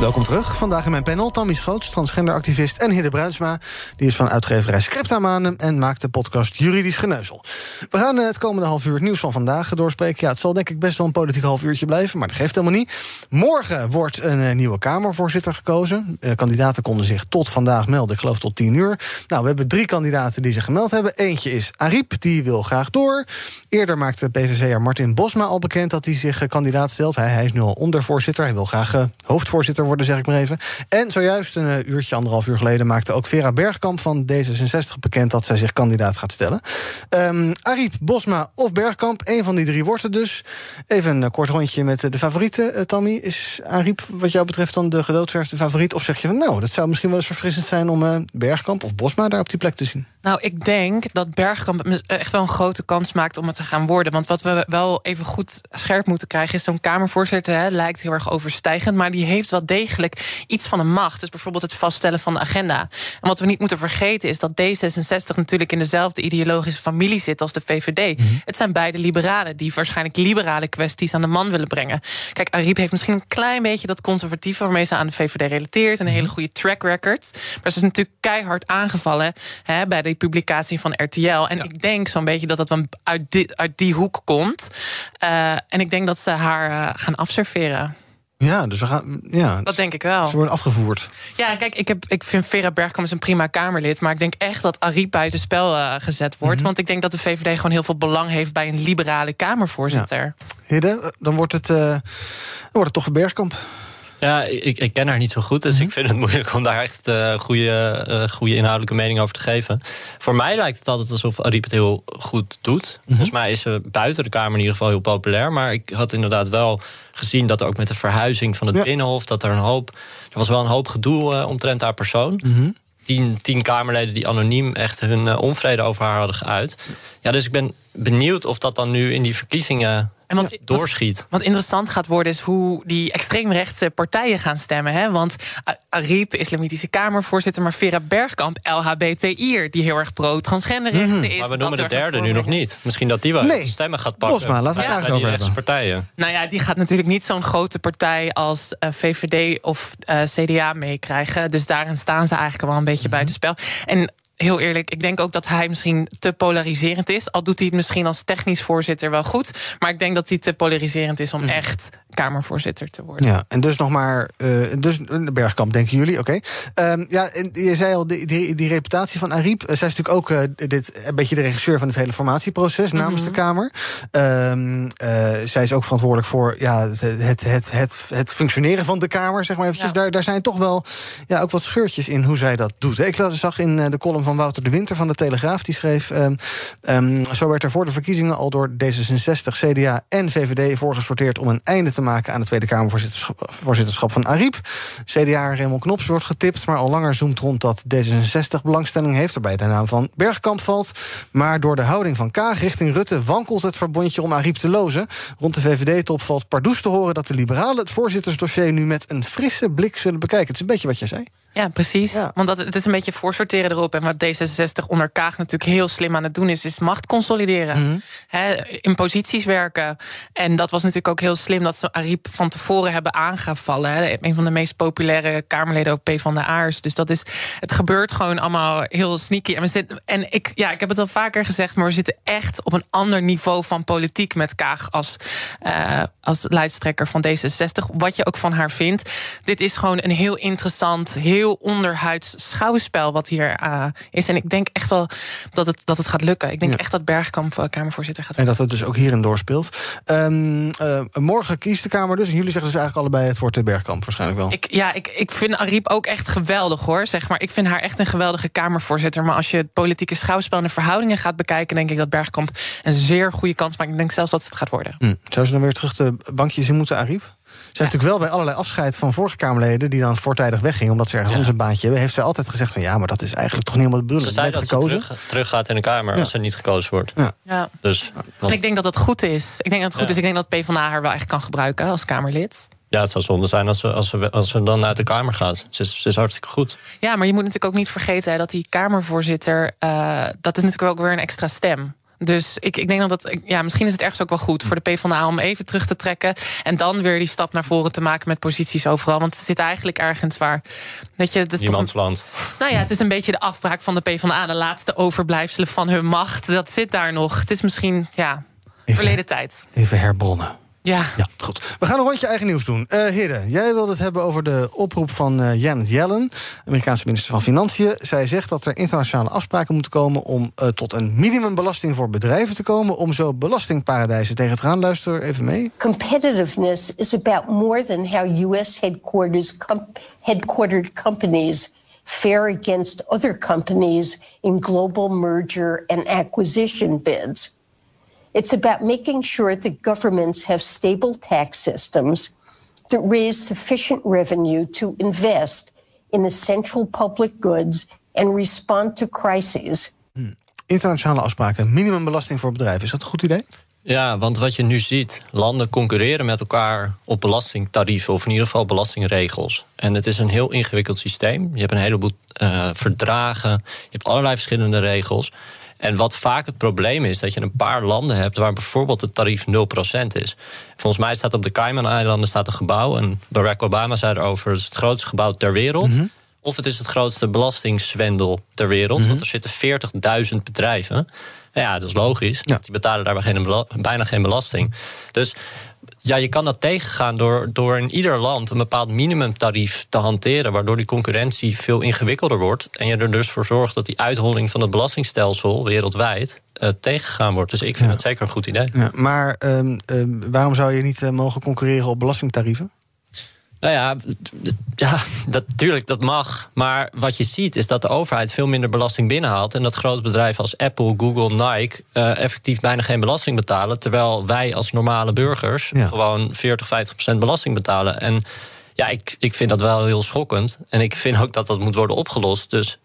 S1: Welkom terug. Vandaag in mijn panel Tammy Schoots, transgenderactivist... en Hidde Bruinsma, die is van uitgeverij Scriptamanum... en maakt de podcast Juridisch Geneuzel. We gaan eh, het komende half uur het nieuws van vandaag doorspreken. Ja, het zal denk ik best wel een politiek half uurtje blijven... maar dat geeft helemaal niet. Morgen wordt een eh, nieuwe Kamervoorzitter gekozen. De kandidaten konden zich tot vandaag melden, ik geloof tot tien uur. Nou, we hebben drie kandidaten die zich gemeld hebben. Eentje is Ariep, die wil graag door. Eerder maakte PVV'er Martin Bosma al bekend... dat hij zich eh, kandidaat stelt. Hij, hij is nu al ondervoorzitter, hij wil graag hoofdvoorzitter worden zeg ik maar even. En zojuist een uh, uurtje, anderhalf uur geleden... maakte ook Vera Bergkamp van D66 bekend... dat zij zich kandidaat gaat stellen. Um, Ariep, Bosma of Bergkamp, één van die drie wordt het dus. Even een kort rondje met de favorieten, Tammy. Is Ariep wat jou betreft dan de gedoodverfde favoriet? Of zeg je nou, dat zou misschien wel eens verfrissend zijn... om uh, Bergkamp of Bosma daar op die plek te zien?
S2: Nou, ik denk dat Bergkamp echt wel een grote kans maakt om het te gaan worden. Want wat we wel even goed scherp moeten krijgen... is zo'n Kamervoorzitter, hè, lijkt heel erg overstijgend... maar die heeft wel degelijk iets van een macht. Dus bijvoorbeeld het vaststellen van de agenda. En wat we niet moeten vergeten is dat D66 natuurlijk... in dezelfde ideologische familie zit als de VVD. Mhm. Het zijn beide liberalen die waarschijnlijk liberale kwesties aan de man willen brengen. Kijk, Ariep heeft misschien een klein beetje dat conservatieve... waarmee ze aan de VVD relateert. Een hele goede track record. Maar ze is natuurlijk keihard aangevallen hè, bij de publicatie van RTL. En ik denk zo'n beetje dat dat uit die, uit die hoek komt. Uh, en ik denk dat ze haar uh, gaan afserveren.
S1: Ja, dus we gaan. Ja,
S2: dat denk ik wel.
S1: Ze worden afgevoerd.
S2: Ja, kijk, ik, heb, ik vind Vera Bergkamp een prima Kamerlid. Maar ik denk echt dat Ariep buiten spel uh, gezet wordt. Mm Want ik denk dat de VVD gewoon heel veel belang heeft bij een liberale Kamervoorzitter. Ja.
S1: Hidde, dan wordt het, uh, dan wordt het toch Bergkamp.
S3: Ja, ik, ik ken haar niet zo goed, dus ik vind het moeilijk om daar echt uh, goede, uh, goede inhoudelijke mening over te geven. Voor mij lijkt het altijd alsof Ariep het heel goed doet. Mm Volgens mij is ze buiten de Kamer in ieder geval heel populair. Maar ik had inderdaad wel gezien dat er ook met de verhuizing van het Binnenhof, dat er een hoop. Er was wel een hoop gedoe uh, omtrent haar persoon. Mm Tien, tien, Kamerleden die anoniem echt hun onvrede over haar hadden geuit. Ja, dus ik ben benieuwd of dat dan nu in die verkiezingen en wat, doorschiet.
S2: Wat, wat, interessant gaat worden is hoe die extreemrechtse partijen gaan stemmen. Hè? Want Ariep, Islamitische Kamervoorzitter, maar Vera Bergkamp, LHBTI'er, die heel erg pro-transgenderrechten mm. is.
S3: Maar we noemen de derde nu nog niet. Misschien dat die wel nee. stemmen gaat pakken.
S1: Bosma, laten we het daar over hebben.
S3: partijen.
S2: Nou ja, die gaat natuurlijk niet zo'n grote partij als uh, eh, VVD of uh, eh, CDA meekrijgen. Dus daarin staan ze eigenlijk wel een beetje mm -hmm. buitenspel. En heel eerlijk, ik denk ook dat hij misschien te polariserend is. Al doet hij het misschien als technisch voorzitter wel goed. Maar ik denk dat hij te polariserend is om mm. echt Kamervoorzitter te worden.
S1: Ja, en dus nog maar. Uh, dus de Bergkamp, denken jullie? Oké. Okay. Um, ja, je zei al, die, die, die reputatie van Ariep. Uh, zij is natuurlijk ook uh, dit, een beetje de regisseur van het hele formatieproces namens mm -hmm. de Kamer. Um, zij is ook verantwoordelijk voor ja, het, het, het, het, het functioneren van de Kamer, zeg maar eventjes. Ja. Daar, daar zijn toch wel ja, ook wat scheurtjes in hoe zij dat doet. Ik zag in de column van Wouter de Winter van de Telegraaf. Die schreef: um, um, Zo werd er voor de verkiezingen al door D66, CDA en VVD voorgesorteerd om een einde te maken aan het Tweede Kamervoorzitterschap van Ariep. CDA Raymond Knops wordt getipt, maar al langer zoomt rond dat D66 belangstelling heeft, waarbij de naam van Bergkamp valt. Maar door de houding van Kaag richting Rutte wankelt het verbondje om Ariep te lozen. Rond de VVD-top valt Pardoes te horen dat de liberalen het voorzittersdossier nu met een frisse blik zullen bekijken. Het is een beetje wat jij zei.
S2: Ja, precies. Want dat, het is een beetje voorsorteren erop. En wat D66 onder Kaag natuurlijk heel slim aan het doen is... is macht consolideren. Mm in posities werken. En dat was natuurlijk ook heel slim dat ze Ariep van tevoren hebben aangevallen. Hè. Een van de meest populaire Kamerleden, ook P van de Aars. Dus dat is, het gebeurt gewoon allemaal heel sneaky. En, we zitten, en ik, ja, ik heb het al vaker gezegd... maar we zitten echt op een ander niveau van politiek... met Kaag als, uh, als leidstrekker van D66. Wat je ook van haar vindt. Dit is gewoon een heel interessant... heel heel onderhuids schouwspel wat hier uh, is. En ik denk echt wel dat het, dat het gaat lukken. Ik denk echt dat Bergkamp uh, Kamervoorzitter gaat.
S1: En dat het dus ook hierin doorspeelt. Um, uh, morgen kiest de Kamer dus. En jullie zeggen dus eigenlijk allebei het wordt de Bergkamp waarschijnlijk wel.
S2: Ik, ja, ik, ik vind Ariep ook echt geweldig hoor. Zeg maar. Ik vind haar echt een geweldige Kamervoorzitter. Maar als je het politieke schouwspel en de verhoudingen gaat bekijken... denk ik dat Bergkamp een zeer goede kans maakt. Ik denk zelfs dat het gaat worden.
S1: Hm. Zou ze dan weer terug de bankjes in moeten, Ariep? Ze heeft natuurlijk wel bij allerlei afscheid van vorige Kamerleden... die dan voortijdig weggingen omdat ze ergens ja. een baantje hebben... heeft ze altijd gezegd van ja, maar dat is eigenlijk toch niet helemaal de bedoeling.
S3: Ze zei dat gekozen. ze terug, terug, gaat in de Kamer als ze niet gekozen wordt. Ja.
S2: ja. Dus, En ik denk dat dat goed is. Ik denk dat het goed is. Ik denk dat PvdA haar wel echt kan gebruiken als Kamerlid.
S3: Ja, het zou zonde zijn als ze, als ze, als ze dan uit de Kamer gaat. Ze is, ze is hartstikke goed.
S2: Ja, maar je moet natuurlijk ook niet vergeten... Hè, dat die Kamervoorzitter... Uh, dat is natuurlijk ook weer een extra stem Dus ik, ik denk dat dat. Ja, misschien is het ergens ook wel goed voor de PvdA om even terug te trekken. En dan weer die stap naar voren te maken met posities overal. Want ze zit eigenlijk ergens waar. Weet je, dus
S3: Niemands land.
S2: Nou ja, het is een beetje de afbraak van de PvdA. De laatste overblijfselen van hun macht. Dat zit daar nog. Het is misschien, ja, verleden tijd.
S1: Even herbronnen.
S2: Ja.
S1: ja, goed. We gaan een rondje eigen nieuws doen. Uh, Hidde, jij wilde het hebben over de oproep van uh, Janet Yellen, Amerikaanse minister van Financiën. Zij zegt dat er internationale afspraken moeten komen om uh, tot een minimumbelasting voor bedrijven te komen, om zo belastingparadijzen tegen te gaan. Luister even mee.
S14: Competitiveness is about more than how US headquarters com headquartered companies fare against other companies in global merger and acquisition bids. It's about making sure that governments have stable tax systems that raise sufficient revenue to invest in essential public goods and respond to crises.
S1: Hmm. Internationale afspraken, minimumbelasting voor bedrijven. Is dat een goed idee?
S3: Ja, want wat je nu ziet, landen concurreren met elkaar op belastingtarieven of in ieder geval belastingregels. En het is een heel ingewikkeld systeem. Je hebt een heleboel uh, verdragen, je hebt allerlei verschillende regels. En wat vaak het probleem is, dat je een paar landen hebt waar bijvoorbeeld het tarief 0% is. Volgens mij staat op de Cayman-eilanden staat een gebouw. En Barack Obama zei erover: het is het grootste gebouw ter wereld. Mm -hmm. Of het is het grootste belastingzwendel ter wereld. Mm -hmm. Want er zitten 40.000 bedrijven. Ja, dat is logisch. Ja. Die betalen daar bijna geen belasting. Dus ja, je kan dat tegengaan door, door in ieder land een bepaald minimumtarief te hanteren, waardoor die concurrentie veel ingewikkelder wordt. En je er dus voor zorgt dat die uitholling van het belastingstelsel wereldwijd uh, tegengegaan wordt. Dus ik vind
S1: Ja.
S3: het zeker een goed idee.
S1: Ja, maar ehm, ehm, waarom zou je niet eh, mogen concurreren op belastingtarieven?
S3: Nou ja, ja dat, tuurlijk, dat mag. Maar wat je ziet is dat de overheid veel minder belasting binnenhaalt. En dat grote bedrijven als Apple, Google, Nike eh, effectief bijna geen belasting betalen. Terwijl wij als normale burgers gewoon 40, 50 procent belasting betalen. En ja, ik, ik vind dat wel heel schokkend. En ik vind ook dat dat moet worden opgelost. Dus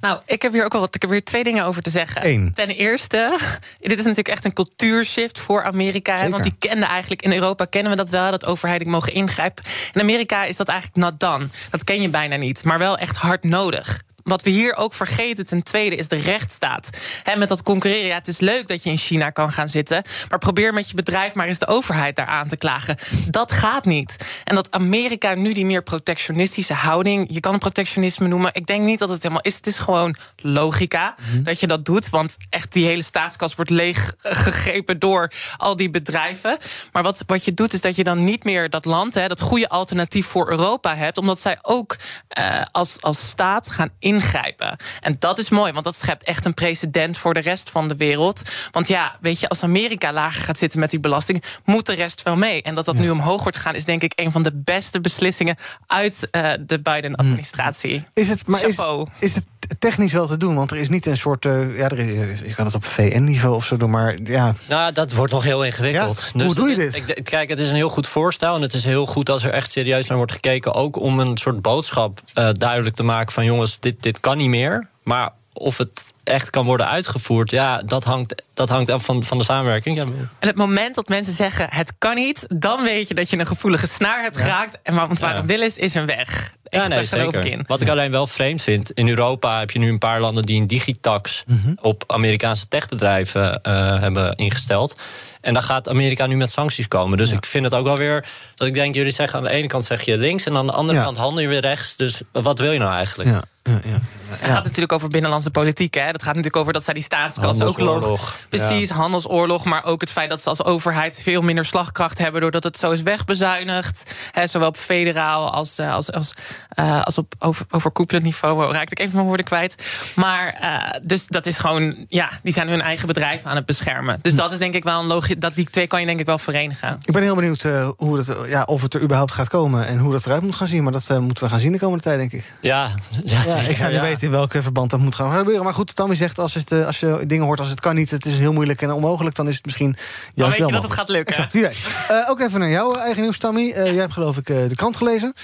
S2: Nou, ik heb hier ook al wat. Ik heb hier twee dingen over te zeggen.
S1: Eén.
S2: Ten eerste, dit is natuurlijk echt een cultuurshift voor Amerika.
S1: Zeker.
S2: want die kenden eigenlijk in Europa kennen we dat wel, dat overheden mogen ingrijpen. In Amerika is dat eigenlijk not done. Dat ken je bijna niet, maar wel echt hard nodig. Wat we hier ook vergeten, ten tweede, is de rechtsstaat. Hè, met dat concurreren, ja, het is leuk dat je in China kan gaan zitten. Maar probeer met je bedrijf maar eens de overheid daar aan te klagen. Dat gaat niet. En dat Amerika nu die meer protectionistische houding. Je kan het protectionisme noemen. Ik denk niet dat het helemaal is. Het is gewoon logica dat je dat doet. Want echt die hele staatskas wordt leeggegrepen door al die bedrijven. Maar wat, wat je doet, is dat je dan niet meer dat land, hè, dat goede alternatief voor Europa hebt. Omdat zij ook eh, als, als staat gaan ingrijpen. En dat is mooi, want dat schept echt een precedent voor de rest van de wereld. Want ja, weet je, als Amerika lager gaat zitten met die belasting, moet de rest wel mee. En dat dat nu omhoog wordt gaan, is denk ik een van de beste beslissingen uit eh, de Biden-administratie.
S1: Is het, maar is, is het technisch wel te doen? Want er is niet een soort. eh, ja, er je kan het op VN-niveau of zo doen, maar ja.
S3: Nou, dat wordt nog heel ingewikkeld.
S1: Ja? Hoe doe je dit?
S3: Ik, ik- kijk, het is een heel goed voorstel. En het is heel goed als er echt serieus naar wordt gekeken. Ook om een soort boodschap eh, duidelijk te maken van jongens, dit, dit kan niet meer. Maar of het echt kan worden uitgevoerd, ja, dat hangt, dat hangt af van, van de samenwerking. Ja,
S2: En het moment dat mensen zeggen het kan niet, dan weet je dat je een gevoelige snaar hebt geraakt. En want waar
S3: Ja.
S2: een wil is, is een weg.
S3: Ja, nee, zeker.
S2: in.
S3: Wat ik alleen wel vreemd vind, in Europa heb je nu een paar landen die een digitax
S1: Mhm.
S3: op Amerikaanse techbedrijven eh, hebben ingesteld. En dan gaat Amerika nu met sancties komen. Dus ik vind het ook wel weer dat ik denk, jullie zeggen aan de ene kant zeg je links en aan de andere
S1: Ja.
S3: kant handel je weer rechts. Dus wat wil je nou eigenlijk?
S1: Ja, ja, ja.
S2: Het gaat natuurlijk over binnenlandse politiek. Hè? Dat gaat natuurlijk over dat zij die staatskas ook log. Precies, handelsoorlog. Maar ook het feit dat ze als overheid veel minder slagkracht hebben. doordat het zo is wegbezuinigd. Hè, zowel op federaal als, eh, als, als, eh, als op over, overkoepelend niveau. Oh, raakte ik even mijn woorden kwijt. Maar eh, dus dat is gewoon. Ja, die zijn hun eigen bedrijf aan het beschermen. Dus dat is denk ik wel een logisch. Dat die twee kan je denk ik wel verenigen.
S1: Ik ben heel benieuwd eh, hoe het, eh, ja, of het er überhaupt gaat komen en hoe dat eruit moet gaan zien. Maar dat moeten we gaan zien de komende tijd, denk ik.
S3: Ja, ja,
S1: ik zou niet
S3: ja.
S1: weten in welke verband dat moet gaan gebeuren. Maar goed, Tammy zegt, als, het, eh, als je dingen hoort als het kan niet... het is heel moeilijk en onmogelijk, dan is het misschien juist
S2: Dan weet je
S1: wel
S2: dat het gaat lukken.
S1: Exact, wie weet. Eh, ook even naar jouw eigen nieuws, Tammy. Eh, jij hebt geloof ik de krant gelezen.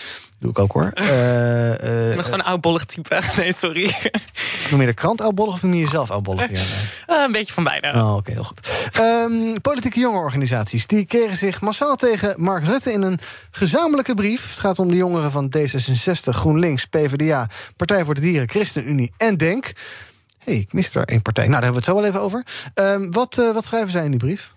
S1: Doe ik ook hoor. Eh, eh,
S2: Nog zo'n oudbollig type. Nee, sorry.
S1: noem je de krant oudbollig of noem je jezelf oudbollig? Ja, nee.
S2: Een beetje van beide.
S1: Oh, oké, heel goed. Ehm, politieke jongerenorganisaties die keren zich massaal tegen Mark Rutte in een gezamenlijke brief. Het gaat om de jongeren van D66, GroenLinks, PvdA, Partij voor de Dieren, ChristenUnie en DENK. Hey, ik mis er één partij. Nou, daar hebben we het zo wel even over. Ehm, wat, uh, wat schrijven zij in die brief?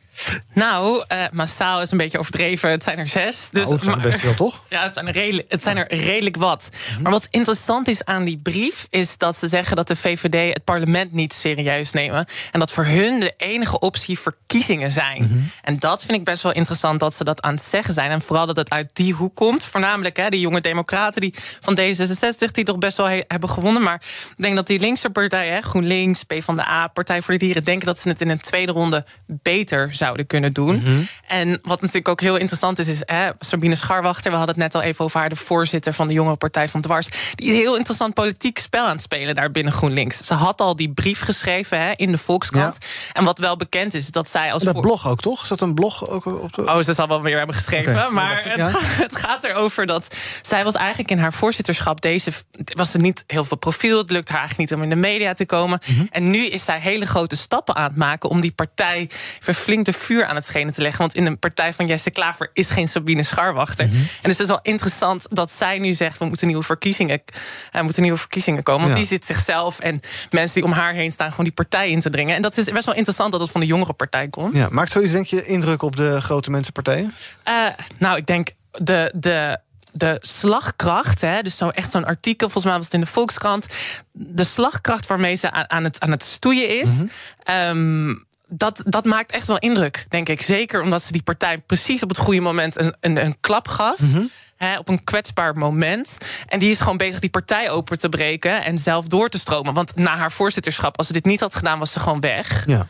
S2: Nou, uh, massaal is een beetje overdreven. Het zijn er zes.
S1: Dus, nou, het zijn er best veel, toch?
S2: Ja, het zijn er redelijk, het zijn er redelijk wat. Mhm. Maar wat interessant is aan die brief... is dat ze zeggen dat de VVD het parlement niet serieus nemen. En dat voor hun de enige optie verkiezingen zijn. Mhm. En dat vind ik best wel interessant dat ze dat aan het zeggen zijn. En vooral dat het uit die hoek komt. Voornamelijk hè, die jonge democraten die van D66... die toch best wel hebben gewonnen. Maar ik denk dat die linkse partijen, GroenLinks, PvdA... Partij voor de Dieren... denken dat ze het in een tweede ronde beter zouden zouden kunnen doen. Mhm. En wat natuurlijk ook heel interessant is, is hè, Sabine Scharwachter, we hadden het net al even over haar, de voorzitter van de Jonge Partij van Dwars. Die is een heel interessant politiek spel aan het spelen daar binnen GroenLinks. Ze had al die brief geschreven hè, in de Volkskrant. En wat wel bekend is, dat zij als.
S1: Dat blog ook, toch? Is dat een blog ook op de.
S2: Oh, ze zal wel weer hebben geschreven. Maar het, gaat, het, gaat erover dat zij was eigenlijk in haar voorzitterschap deze. was er niet heel veel profiel. Het lukt haar eigenlijk niet om in de media te komen. Mhm. En nu is zij hele grote stappen aan het maken om die partij verflinkt de vuur aan het schenen te leggen. Want in een partij van Jesse Klaver is geen Sabine Scharwachter. Mhm. En het is dus wel interessant dat zij nu zegt... we moeten nieuwe verkiezingen, er moeten nieuwe verkiezingen komen. Want die zit zichzelf en mensen die om haar heen staan... gewoon die partij in te dringen. En dat is best wel interessant dat het van de jongere partij komt.
S1: Ja, maakt zoiets, denk je, indruk op de grote mensenpartijen?
S2: Uh, nou, ik denk de... de de slagkracht, hè, dus zo echt zo'n artikel, volgens mij was het in de Volkskrant. De slagkracht waarmee ze aan, het, aan het stoeien is. Mm dat, dat maakt echt wel indruk, denk ik. Zeker omdat ze die partij precies op het goede moment een, een, een klap gaf. Mhm. op een kwetsbaar moment. En die is gewoon bezig die partij open te breken en zelf door te stromen. Want na haar voorzitterschap, als ze dit niet had gedaan, was ze gewoon weg. Ja.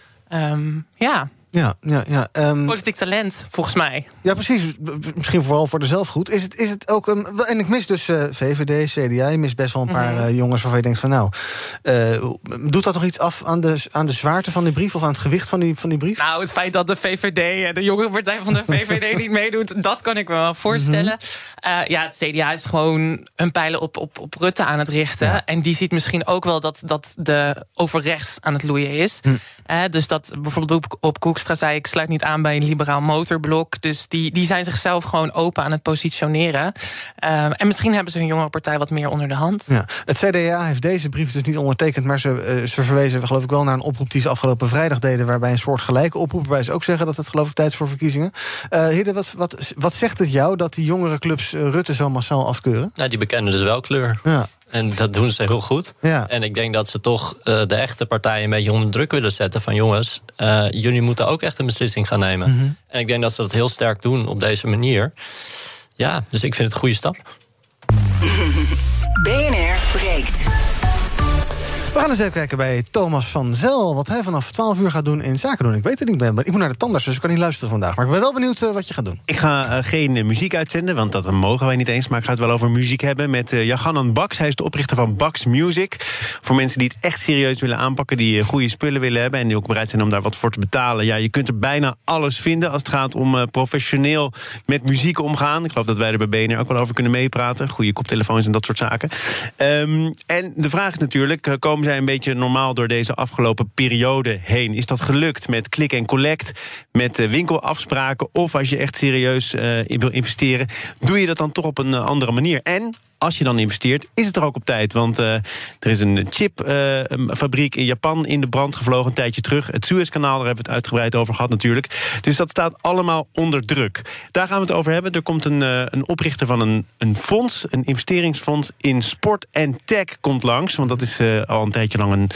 S2: Um, ja.
S1: Ja, ja, ja.
S2: Um, Politiek talent, volgens mij.
S1: Ja, precies. Misschien vooral voor de zelfgoed. Is het, is het ook een. En ik mis dus uh, eh, VVD, CDA. Je mis best wel een paar mhm. eh, jongens waarvan je denkt van nou. Uh, doet dat nog iets af aan de, aan de zwaarte van die brief of aan het gewicht van die, van die brief?
S2: Nou, het feit dat de VVD, de jonge partij van de VVD, niet meedoet, dat kan ik me wel voorstellen. Mhm. ja, het CDA is gewoon een pijlen op, op, op Rutte aan het richten. En die ziet misschien ook wel dat, dat de over rechts aan het loeien is. Hm. dus dat bijvoorbeeld op, op Zei... ik sluit niet aan bij een liberaal motorblok. Dus die, die zijn zichzelf gewoon open aan het positioneren. Ehm, en misschien hebben ze hun jonge partij wat meer onder de hand.
S1: Ja. Het CDA heeft deze brief dus niet ondertekend... maar ze, uh, ze verwezen geloof ik wel naar een oproep die ze afgelopen vrijdag deden... waarbij een soort gelijke oproep... waarbij ze ook zeggen dat het geloof ik tijd is voor verkiezingen. Uh, wat, wat, wat zegt het jou dat die jongere clubs Rutte zo massaal afkeuren?
S3: Nou, die bekennen dus wel kleur. Ja. En dat doen ze heel goed. Ja. En ik denk dat ze toch uh, de echte partijen een beetje onder druk willen zetten. Van jongens, uh, jullie moeten ook echt een beslissing gaan nemen. Mm -hmm. En ik denk dat ze dat heel sterk doen op deze manier. Ja, dus ik vind het een goede stap.
S4: BNR.
S1: We gaan eens even kijken bij Thomas van Zel. Wat hij vanaf 12 uur gaat doen in zaken doen. Ik weet het niet, ben, ik moet naar de tandarts, dus ik kan niet luisteren vandaag. Maar ik ben wel benieuwd uh, wat je gaat doen.
S15: Ik ga uh, geen uh, muziek uitzenden, want dat mogen wij niet eens. Maar ik ga het wel over muziek hebben met Jaganan Bax. Hij is de oprichter van Bax Music. Voor mensen die het echt serieus willen aanpakken, die goede spullen willen hebben... en die ook bereid zijn om daar wat voor te betalen. Ja, je kunt er bijna alles vinden als het gaat om professioneel met muziek omgaan. Ik geloof dat wij er bij BNR ook wel over kunnen meepraten. Goede koptelefoons en dat soort zaken. Um, en de vraag is natuurlijk, komen een beetje normaal door deze afgelopen periode heen? Is dat gelukt met klik en collect, met eh, winkelafspraken? Of als je echt serieus uh, wil investeren, doe je dat dan toch op een eh, andere manier? En als je dan investeert, is het er ook op tijd. Want uh, er is een chipfabriek uh, in Japan in de brand gevlogen een tijdje terug. Het Suezkanaal, daar hebben we het uitgebreid over gehad natuurlijk. Dus dat staat allemaal onder druk. Daar gaan we het over hebben. Er komt een, uh, een oprichter van een, een fonds, een investeringsfonds in sport en tech komt langs. Want dat is al een tijdje lang een,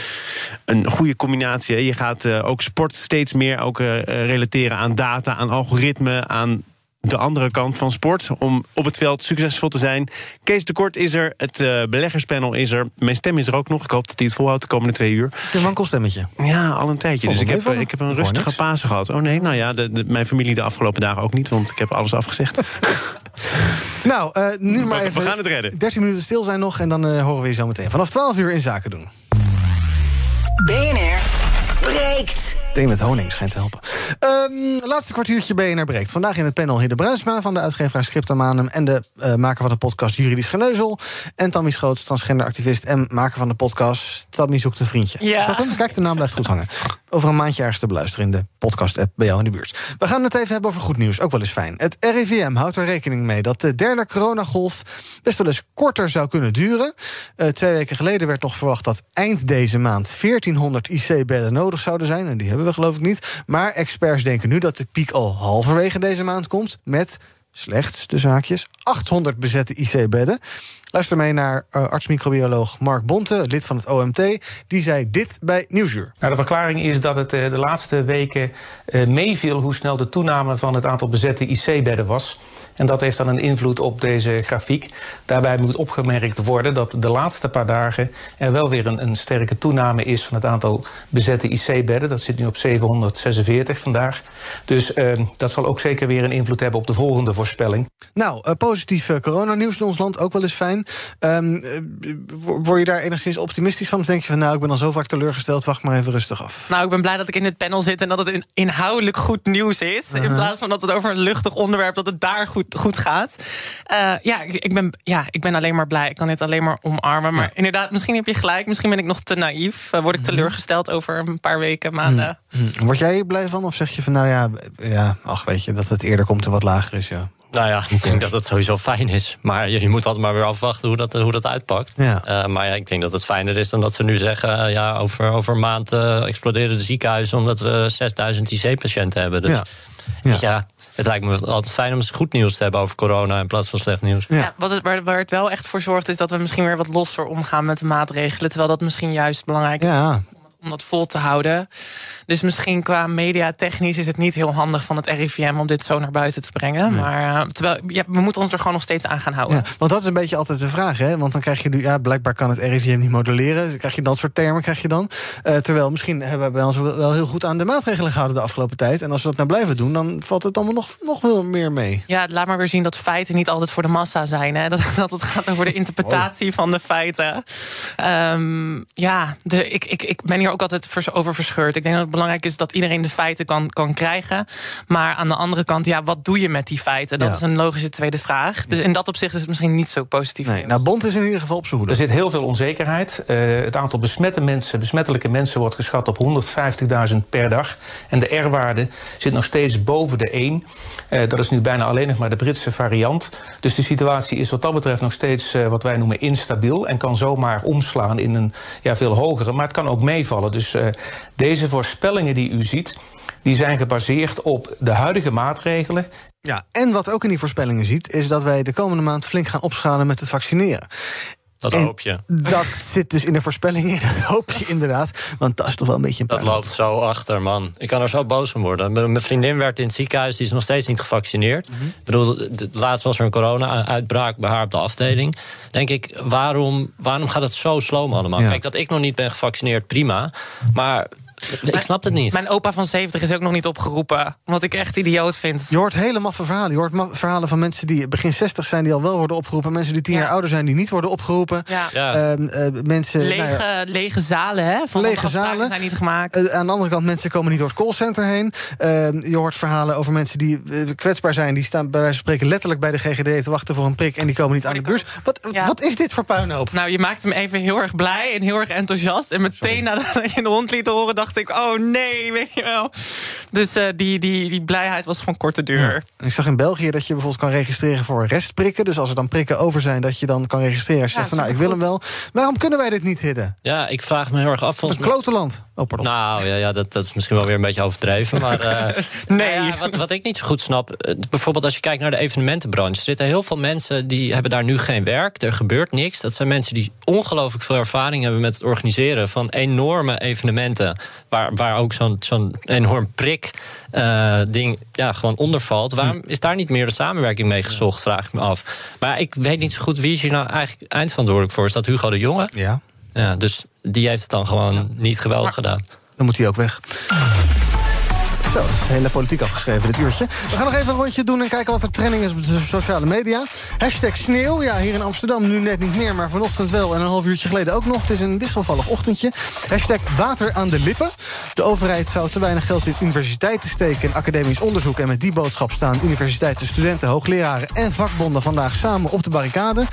S15: een goede combinatie. Je gaat ook sport steeds meer ook, relateren aan data, aan algoritme, aan de andere kant van sport. Om op het veld succesvol te zijn. Kees de Kort is er, het uh, beleggerspanel is er. Mijn stem is er ook nog. Ik hoop dat hij het volhoudt de komende twee uur.
S1: Een wankelstemmetje.
S15: Ja, al een tijdje. dus ik heb, ik heb een rustige Pasen gehad. Oh nee, nou ja, de, mijn familie de afgelopen dagen ook niet. Want ik heb alles afgezegd.
S1: nou, uh, nu maar even...
S15: We gaan het redden.
S1: 13 minuten stil zijn nog en dan uh, horen we je zo meteen. Vanaf 12 uur in Zaken doen.
S4: BNR breekt.
S1: Thee met honing schijnt te helpen. Um, laatste kwartiertje BNR breekt. Vandaag in het panel Hidde Bruinsma van de uitgeverij Scriptomanum... en de uh, maker van de podcast Juridisch Geneuzel. En Tammy Schoots, transgenderactivist en maker van de podcast... Tammy zoekt een vriendje.
S2: Ja.
S1: Is dat hem? Kijk, de naam blijft goed hangen. Over een maandje ergens te beluisteren in de podcast-app bij jou in de buurt. We gaan het even hebben over goed nieuws, ook wel eens fijn. Het RIVM houdt er rekening mee dat de derde coronagolf... best wel eens korter zou kunnen duren. Uh, twee weken geleden werd nog verwacht dat eind deze maand... 1400 IC-bedden nodig zouden zijn, en die hebben we geloof ik niet. Maar experts denken nu dat de piek al halverwege deze maand komt... met slechts, de zaakjes, 800 bezette IC-bedden. Luister mee naar uh, arts-microbioloog Mark Bonte, lid van het OMT. Die zei dit bij Nieuwsuur.
S16: Nou, de verklaring is dat het uh, de laatste weken uh, meeviel... hoe snel de toename van het aantal bezette IC-bedden was. En dat heeft dan een invloed op deze grafiek. Daarbij moet opgemerkt worden dat de laatste paar dagen... er wel weer een, een sterke toename is van het aantal bezette IC-bedden. Dat zit nu op 746 vandaag. Dus dat zal ook zeker weer een invloed hebben op de volgende voorspelling.
S1: Nou, positief coronanieuws in ons land, ook wel eens fijn. Um, word je daar enigszins optimistisch van? Of denk je van, nou, ik ben al zo vaak teleurgesteld, wacht maar even rustig af?
S2: Nou, ik ben blij dat ik in het panel zit en dat het inhoudelijk goed nieuws is. Uh -huh. In plaats van dat het over een luchtig onderwerp, dat het daar goed, goed gaat. Uh, ja, ik ben, ja, ik ben alleen maar blij. Ik kan dit alleen maar omarmen. Maar ja. inderdaad, misschien heb je gelijk. Misschien ben ik nog te naïef. Uh, word ik teleurgesteld over een paar weken, maanden.
S1: Mm -hmm. Word jij blij van? Of zeg je van, nou ja, ja, ach, weet je, dat het eerder komt en wat lager is, ja?
S3: Nou ja, ik denk dat het sowieso fijn is. Maar je, je moet altijd maar weer afwachten hoe dat, hoe dat uitpakt.
S1: Ja.
S3: Uh, maar ja, ik denk dat het fijner is dan dat ze nu zeggen... Uh, ja, over, over een maand uh, exploderen de ziekenhuizen... omdat we 6000 IC-patiënten hebben. Dus ja. ja. ja. het lijkt me altijd fijn om eens goed nieuws te hebben over corona... in plaats van slecht nieuws.
S2: Ja, ja wat het, waar, waar, het wel echt voor zorgt... is dat we misschien weer wat losser omgaan met de maatregelen... terwijl dat misschien juist belangrijk is om dat vol te houden. Dus misschien qua mediatechnisch is het niet heel handig van het RIVM om dit zo naar buiten te brengen. Nee. Maar uh, terwijl, ja, we moeten ons er gewoon nog steeds aan gaan houden.
S1: Ja, want dat is een beetje altijd de vraag, hè? Want dan krijg je, ja, blijkbaar kan het RIVM niet modelleren. Dan krijg je dat soort termen, krijg je dan. Uh, terwijl misschien hebben we bij ons wel heel goed aan de maatregelen gehouden de afgelopen tijd. En als we dat nou blijven doen, dan valt het allemaal nog, nog wel meer mee.
S2: Ja, laat maar weer zien dat feiten niet altijd voor de massa zijn. Hè? Dat, dat het gaat over de interpretatie oh. van de feiten. Um, ja, de, ik, ik, ik ben hier ook altijd over verscheurd. Ik denk dat het belangrijk is dat iedereen de feiten kan, kan krijgen. Maar aan de andere kant, ja, wat doe je met die feiten? Dat
S1: Ja.
S2: is een logische tweede vraag. Dus in dat opzicht is het misschien niet zo positief.
S1: Nee, nou, Bond is in ieder geval op hoede.
S16: Er zit heel veel onzekerheid. Uh, het aantal besmette mensen, besmettelijke mensen wordt geschat op 150.000 per dag. En de R-waarde zit nog steeds boven de 1. Uh, dat is nu bijna alleen nog maar de Britse variant. Dus de situatie is wat dat betreft nog steeds uh, wat wij noemen instabiel. En kan zomaar omslaan in een ja, veel hogere. Maar het kan ook meevallen. Dus uh, deze voorspellingen die u ziet, die zijn gebaseerd op de huidige maatregelen.
S1: Ja, en wat ook in die voorspellingen ziet, is dat wij de komende maand flink gaan opschalen met het vaccineren.
S3: Dat
S1: En
S3: hoop je.
S1: Dat zit dus in de voorspellingen. Dat hoop je inderdaad. Want dat is toch wel een beetje een
S3: Dat loopt zo achter, man. Ik kan er zo boos van worden. Mijn vriendin werd in het ziekenhuis, die is nog steeds niet gevaccineerd.
S1: Mhm.
S3: Ik bedoel, laatst was er een corona-uitbraak bij haar op de afdeling. Denk ik, waarom, waarom gaat het zo sloom allemaal?
S2: Ja.
S3: Kijk, dat ik nog niet ben gevaccineerd, prima. Maar ik snap het niet.
S2: Mijn opa van 70 is ook nog niet opgeroepen. Wat ik echt idioot vind.
S1: Je hoort hele maffe verhalen. Je hoort ma- verhalen van mensen die begin 60 zijn... die al wel worden opgeroepen. Mensen die tien jaar ouder zijn die niet worden.
S2: Ja.
S3: Ja.
S1: Ehm, eh, mensen,
S2: Lege,
S1: nou ja,
S2: lege zalen, hè? Van
S1: Lege zalen.
S2: zijn niet gemaakt.
S1: Eh, aan de andere kant, mensen komen niet door het callcenter heen. Ehm, je hoort verhalen over mensen die eh, kwetsbaar zijn. Die staan bij wijze van spreken letterlijk bij de GGD te wachten voor een prik. En die komen niet aan de beurs. Wat, wat is dit voor puinhoop?
S2: Nou, je maakt hem even heel erg blij en heel erg enthousiast. En meteen nadat je de hond liet horen, dacht ik: oh nee, weet je wel. Dus eh, die, die, die blijheid was van korte duur.
S1: Ik zag in België dat je bijvoorbeeld kan registreren voor restprikken. Dus als er dan prikken over zijn, dat je dan kan registreren. Als je
S3: Ja,
S1: zegt van nou, ik wil hem wel. Waarom kunnen wij dit niet hidden?
S3: Ja, ik vraag me heel erg af.
S1: Wat een klote land. Oh, pardon.
S3: Nou ja, ja dat, dat is misschien wel weer een beetje overdreven. Maar eh,
S2: nee.
S3: nou ja, wat, wat ik niet zo goed snap. eh, Bijvoorbeeld als je kijkt naar de evenementenbranche. Er zitten heel veel mensen die hebben daar nu geen werk. Er gebeurt niks. Dat zijn mensen die ongelooflijk veel ervaring hebben met het organiseren van enorme evenementen. Waar, waar ook zo'n zo'n enorm prik. eh, ding ja, gewoon onder valt. Waarom is daar niet meer de samenwerking mee gezocht, vraag ik me af. Maar ik weet niet zo goed wie is hier nou eigenlijk eindverantwoordelijk voor. Is dat Hugo de Jonge?
S1: Ja.
S3: Ja, dus die heeft het dan gewoon niet geweldig gedaan.
S1: Dan moet hij ook weg. Zo, de hele politiek afgeschreven dit uurtje. We gaan nog even een rondje doen en kijken wat er trending is op de sociale media. Hashtag sneeuw. Ja, hier in Amsterdam nu net niet meer, maar vanochtend wel. En een half uurtje geleden ook nog. Het is een wisselvallig ochtendje. Hashtag water aan de lippen. De overheid zou te weinig geld in universiteiten steken... in academisch onderzoek. En met die boodschap staan universiteiten, studenten, hoogleraren... en vakbonden vandaag samen op de barricade.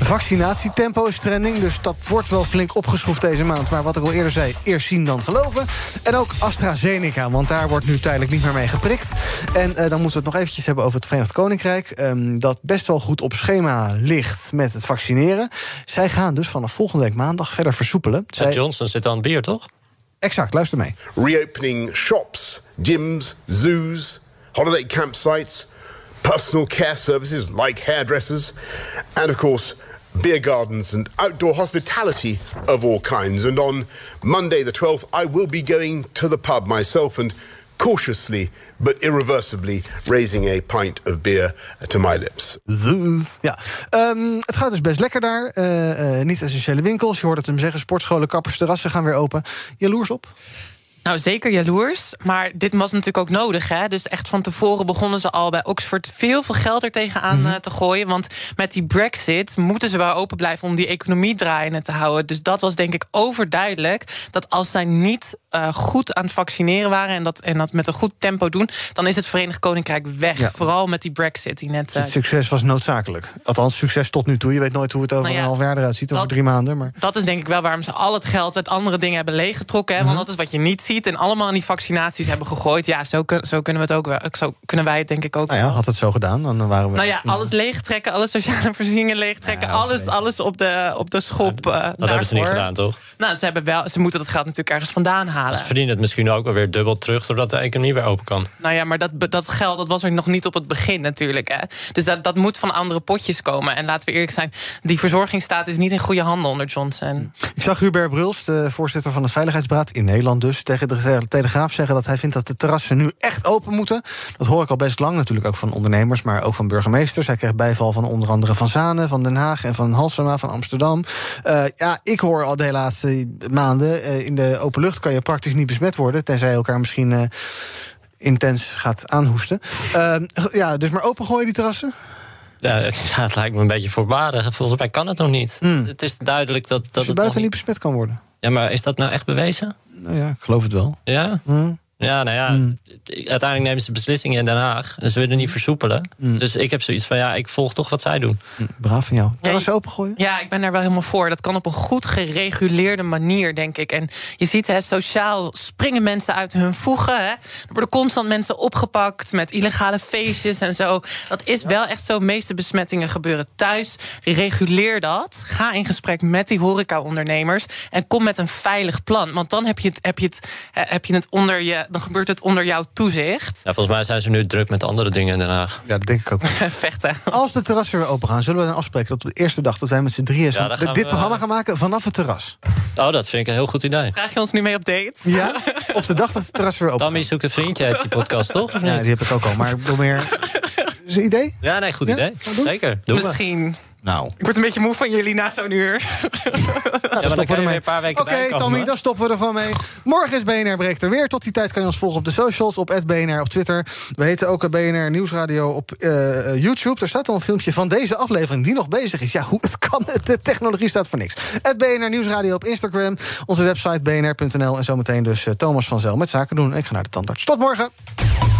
S1: Vaccinatietempo is trending, dus dat wordt wel flink opgeschroefd deze maand. Maar wat ik al eerder zei, eerst zien dan geloven. En ook AstraZeneca, want daar wordt nu tijdelijk niet meer mee geprikt. En eh, dan moeten we het nog eventjes hebben over het Verenigd Koninkrijk... Ehm, dat best wel goed op schema ligt met het vaccineren. Zij gaan dus vanaf volgende week maandag verder versoepelen.
S3: Zij... Johnson zit aan het bier, toch?
S1: Exact, luister mee.
S17: Reopening shops, gyms, zoos, holiday campsites... personal care services like hairdressers... and of course beer gardens and outdoor hospitality of all kinds. And on Monday, the 12th, I will be going to the pub myself and cautiously but irreversibly raising a pint of beer to my lips.
S1: Ja, um, het gaat dus best lekker daar. Uh, uh, niet essentiële winkels, je hoort het hem zeggen. Sportscholen, kappers, terrassen gaan weer open. Jaloers op?
S2: Nou, zeker jaloers. Maar dit was natuurlijk ook nodig. Hè? Dus echt van tevoren begonnen ze al bij Oxford veel, veel geld er tegenaan mm te gooien. Want met die Brexit moeten ze wel open blijven om die economie draaiende te houden. Dus dat was denk ik overduidelijk. Dat als zij niet uh, goed aan het vaccineren waren en dat, en dat met een goed tempo doen, dan is het Verenigd Koninkrijk weg. Ja. Vooral met die Brexit die net.
S1: Uh, het succes was noodzakelijk. Althans, succes tot nu toe. Je weet nooit hoe het over nou ja, een half jaar eruit ziet, over drie maanden. Maar...
S2: Dat is denk ik wel waarom ze al het geld uit andere dingen hebben leeggetrokken. Hè? Want mm -hmm. dat is wat je niet ziet en allemaal aan die vaccinaties hebben gegooid. Ja, zo, zo kunnen we het ook wel. Zo kunnen wij het denk ik ook.
S1: Nou ja, had het zo gedaan, dan waren we.
S2: Nou ja, alles leegtrekken, alle sociale voorzieningen leegtrekken, ja, alles, alles op de, op de schop.
S3: Uh, dat hebben ze niet gedaan, toch?
S2: Nou, ze hebben wel. Ze moeten dat geld natuurlijk ergens vandaan halen.
S3: Ze verdienen het misschien ook alweer dubbel terug, doordat de economie weer open kan.
S2: Nou ja, maar dat, dat geld dat was er nog niet op het begin natuurlijk. Hè. Dus dat, dat moet van andere potjes komen. En laten we eerlijk zijn, die verzorgingsstaat is niet in goede handen onder Johnson.
S1: Ik zag Hubert Bruls, de voorzitter van het Veiligheidsberaad in Nederland, dus tegen de Telegraaf zeggen dat hij vindt dat de terrassen nu echt open moeten. Dat hoor ik al best lang natuurlijk ook van ondernemers, maar ook van burgemeesters. Hij krijgt bijval van onder andere van Zanen, van Den Haag en van Halsema van Amsterdam. Uh, ja, ik hoor al de laatste maanden uh, in de open lucht kan je praktisch niet besmet worden, tenzij elkaar misschien uh, intens gaat aanhoesten. ja, dus maar opengooien die terrassen?
S3: Ja, het, lijkt me een beetje voorbarig. Volgens mij kan het nog niet. Mm. Het is duidelijk dat, dat
S1: dus je
S3: het
S1: buiten niet besmet kan worden.
S3: Ja, maar is dat nou echt bewezen?
S1: Nou ja, ik geloof het wel.
S3: Ja? Mm. Ja, nou ja, mm. uiteindelijk nemen ze beslissingen in Den Haag. En ze willen niet versoepelen. Mm. Dus ik heb zoiets van, ja, ik volg toch wat zij doen.
S1: Mm. Braaf van jou. Kan ze opengooien?
S2: Ja, ik ben daar wel helemaal voor. Dat kan op een goed gereguleerde manier, denk ik. En je ziet, hè, sociaal springen mensen uit hun voegen. Hè. Er worden constant mensen opgepakt met illegale feestjes en zo. Dat is wel echt zo. De meeste besmettingen gebeuren thuis. Reguleer dat. Ga in gesprek met die horeca-ondernemers. En kom met een veilig plan. Want dan heb je het, heb je het, heb je het onder je dan gebeurt het onder jouw toezicht.
S3: Ja, volgens mij zijn ze nu druk met andere dingen in Den Haag.
S1: Ja, dat denk ik ook.
S2: Vechten.
S1: Als de terrassen weer open gaan, zullen we dan afspreken dat op de eerste dag dat wij met z'n drieën ja, dit programma gaan maken vanaf het terras?
S3: Oh, dat vind ik een heel goed idee.
S2: Vraag je ons nu mee op date?
S1: Ja, op de dag dat het terras weer open
S3: Tammy zoekt een vriendje uit die podcast, toch?
S1: Ja, die heb ik ook al. Maar ik wil meer. Is een idee?
S3: Ja, nee, goed idee. Zeker.
S2: Doe Misschien.
S1: Nou.
S2: Ik word een beetje moe van jullie na zo'n uur.
S1: Ja, dan stoppen we ermee. Oké, okay, Tommy, dan stoppen we er gewoon mee. Morgen is BNR Breekt er weer. Tot die tijd kan je ons volgen op de socials, op BNR op Twitter. We heten ook BNR Nieuwsradio op uh, YouTube. Er staat al een filmpje van deze aflevering die nog bezig is. Ja, hoe het kan, de technologie staat voor niks. BNR Nieuwsradio op Instagram, onze website bnr.nl... en zometeen dus uh, Thomas van Zel met Zaken doen. Ik ga naar de tandarts. Tot morgen!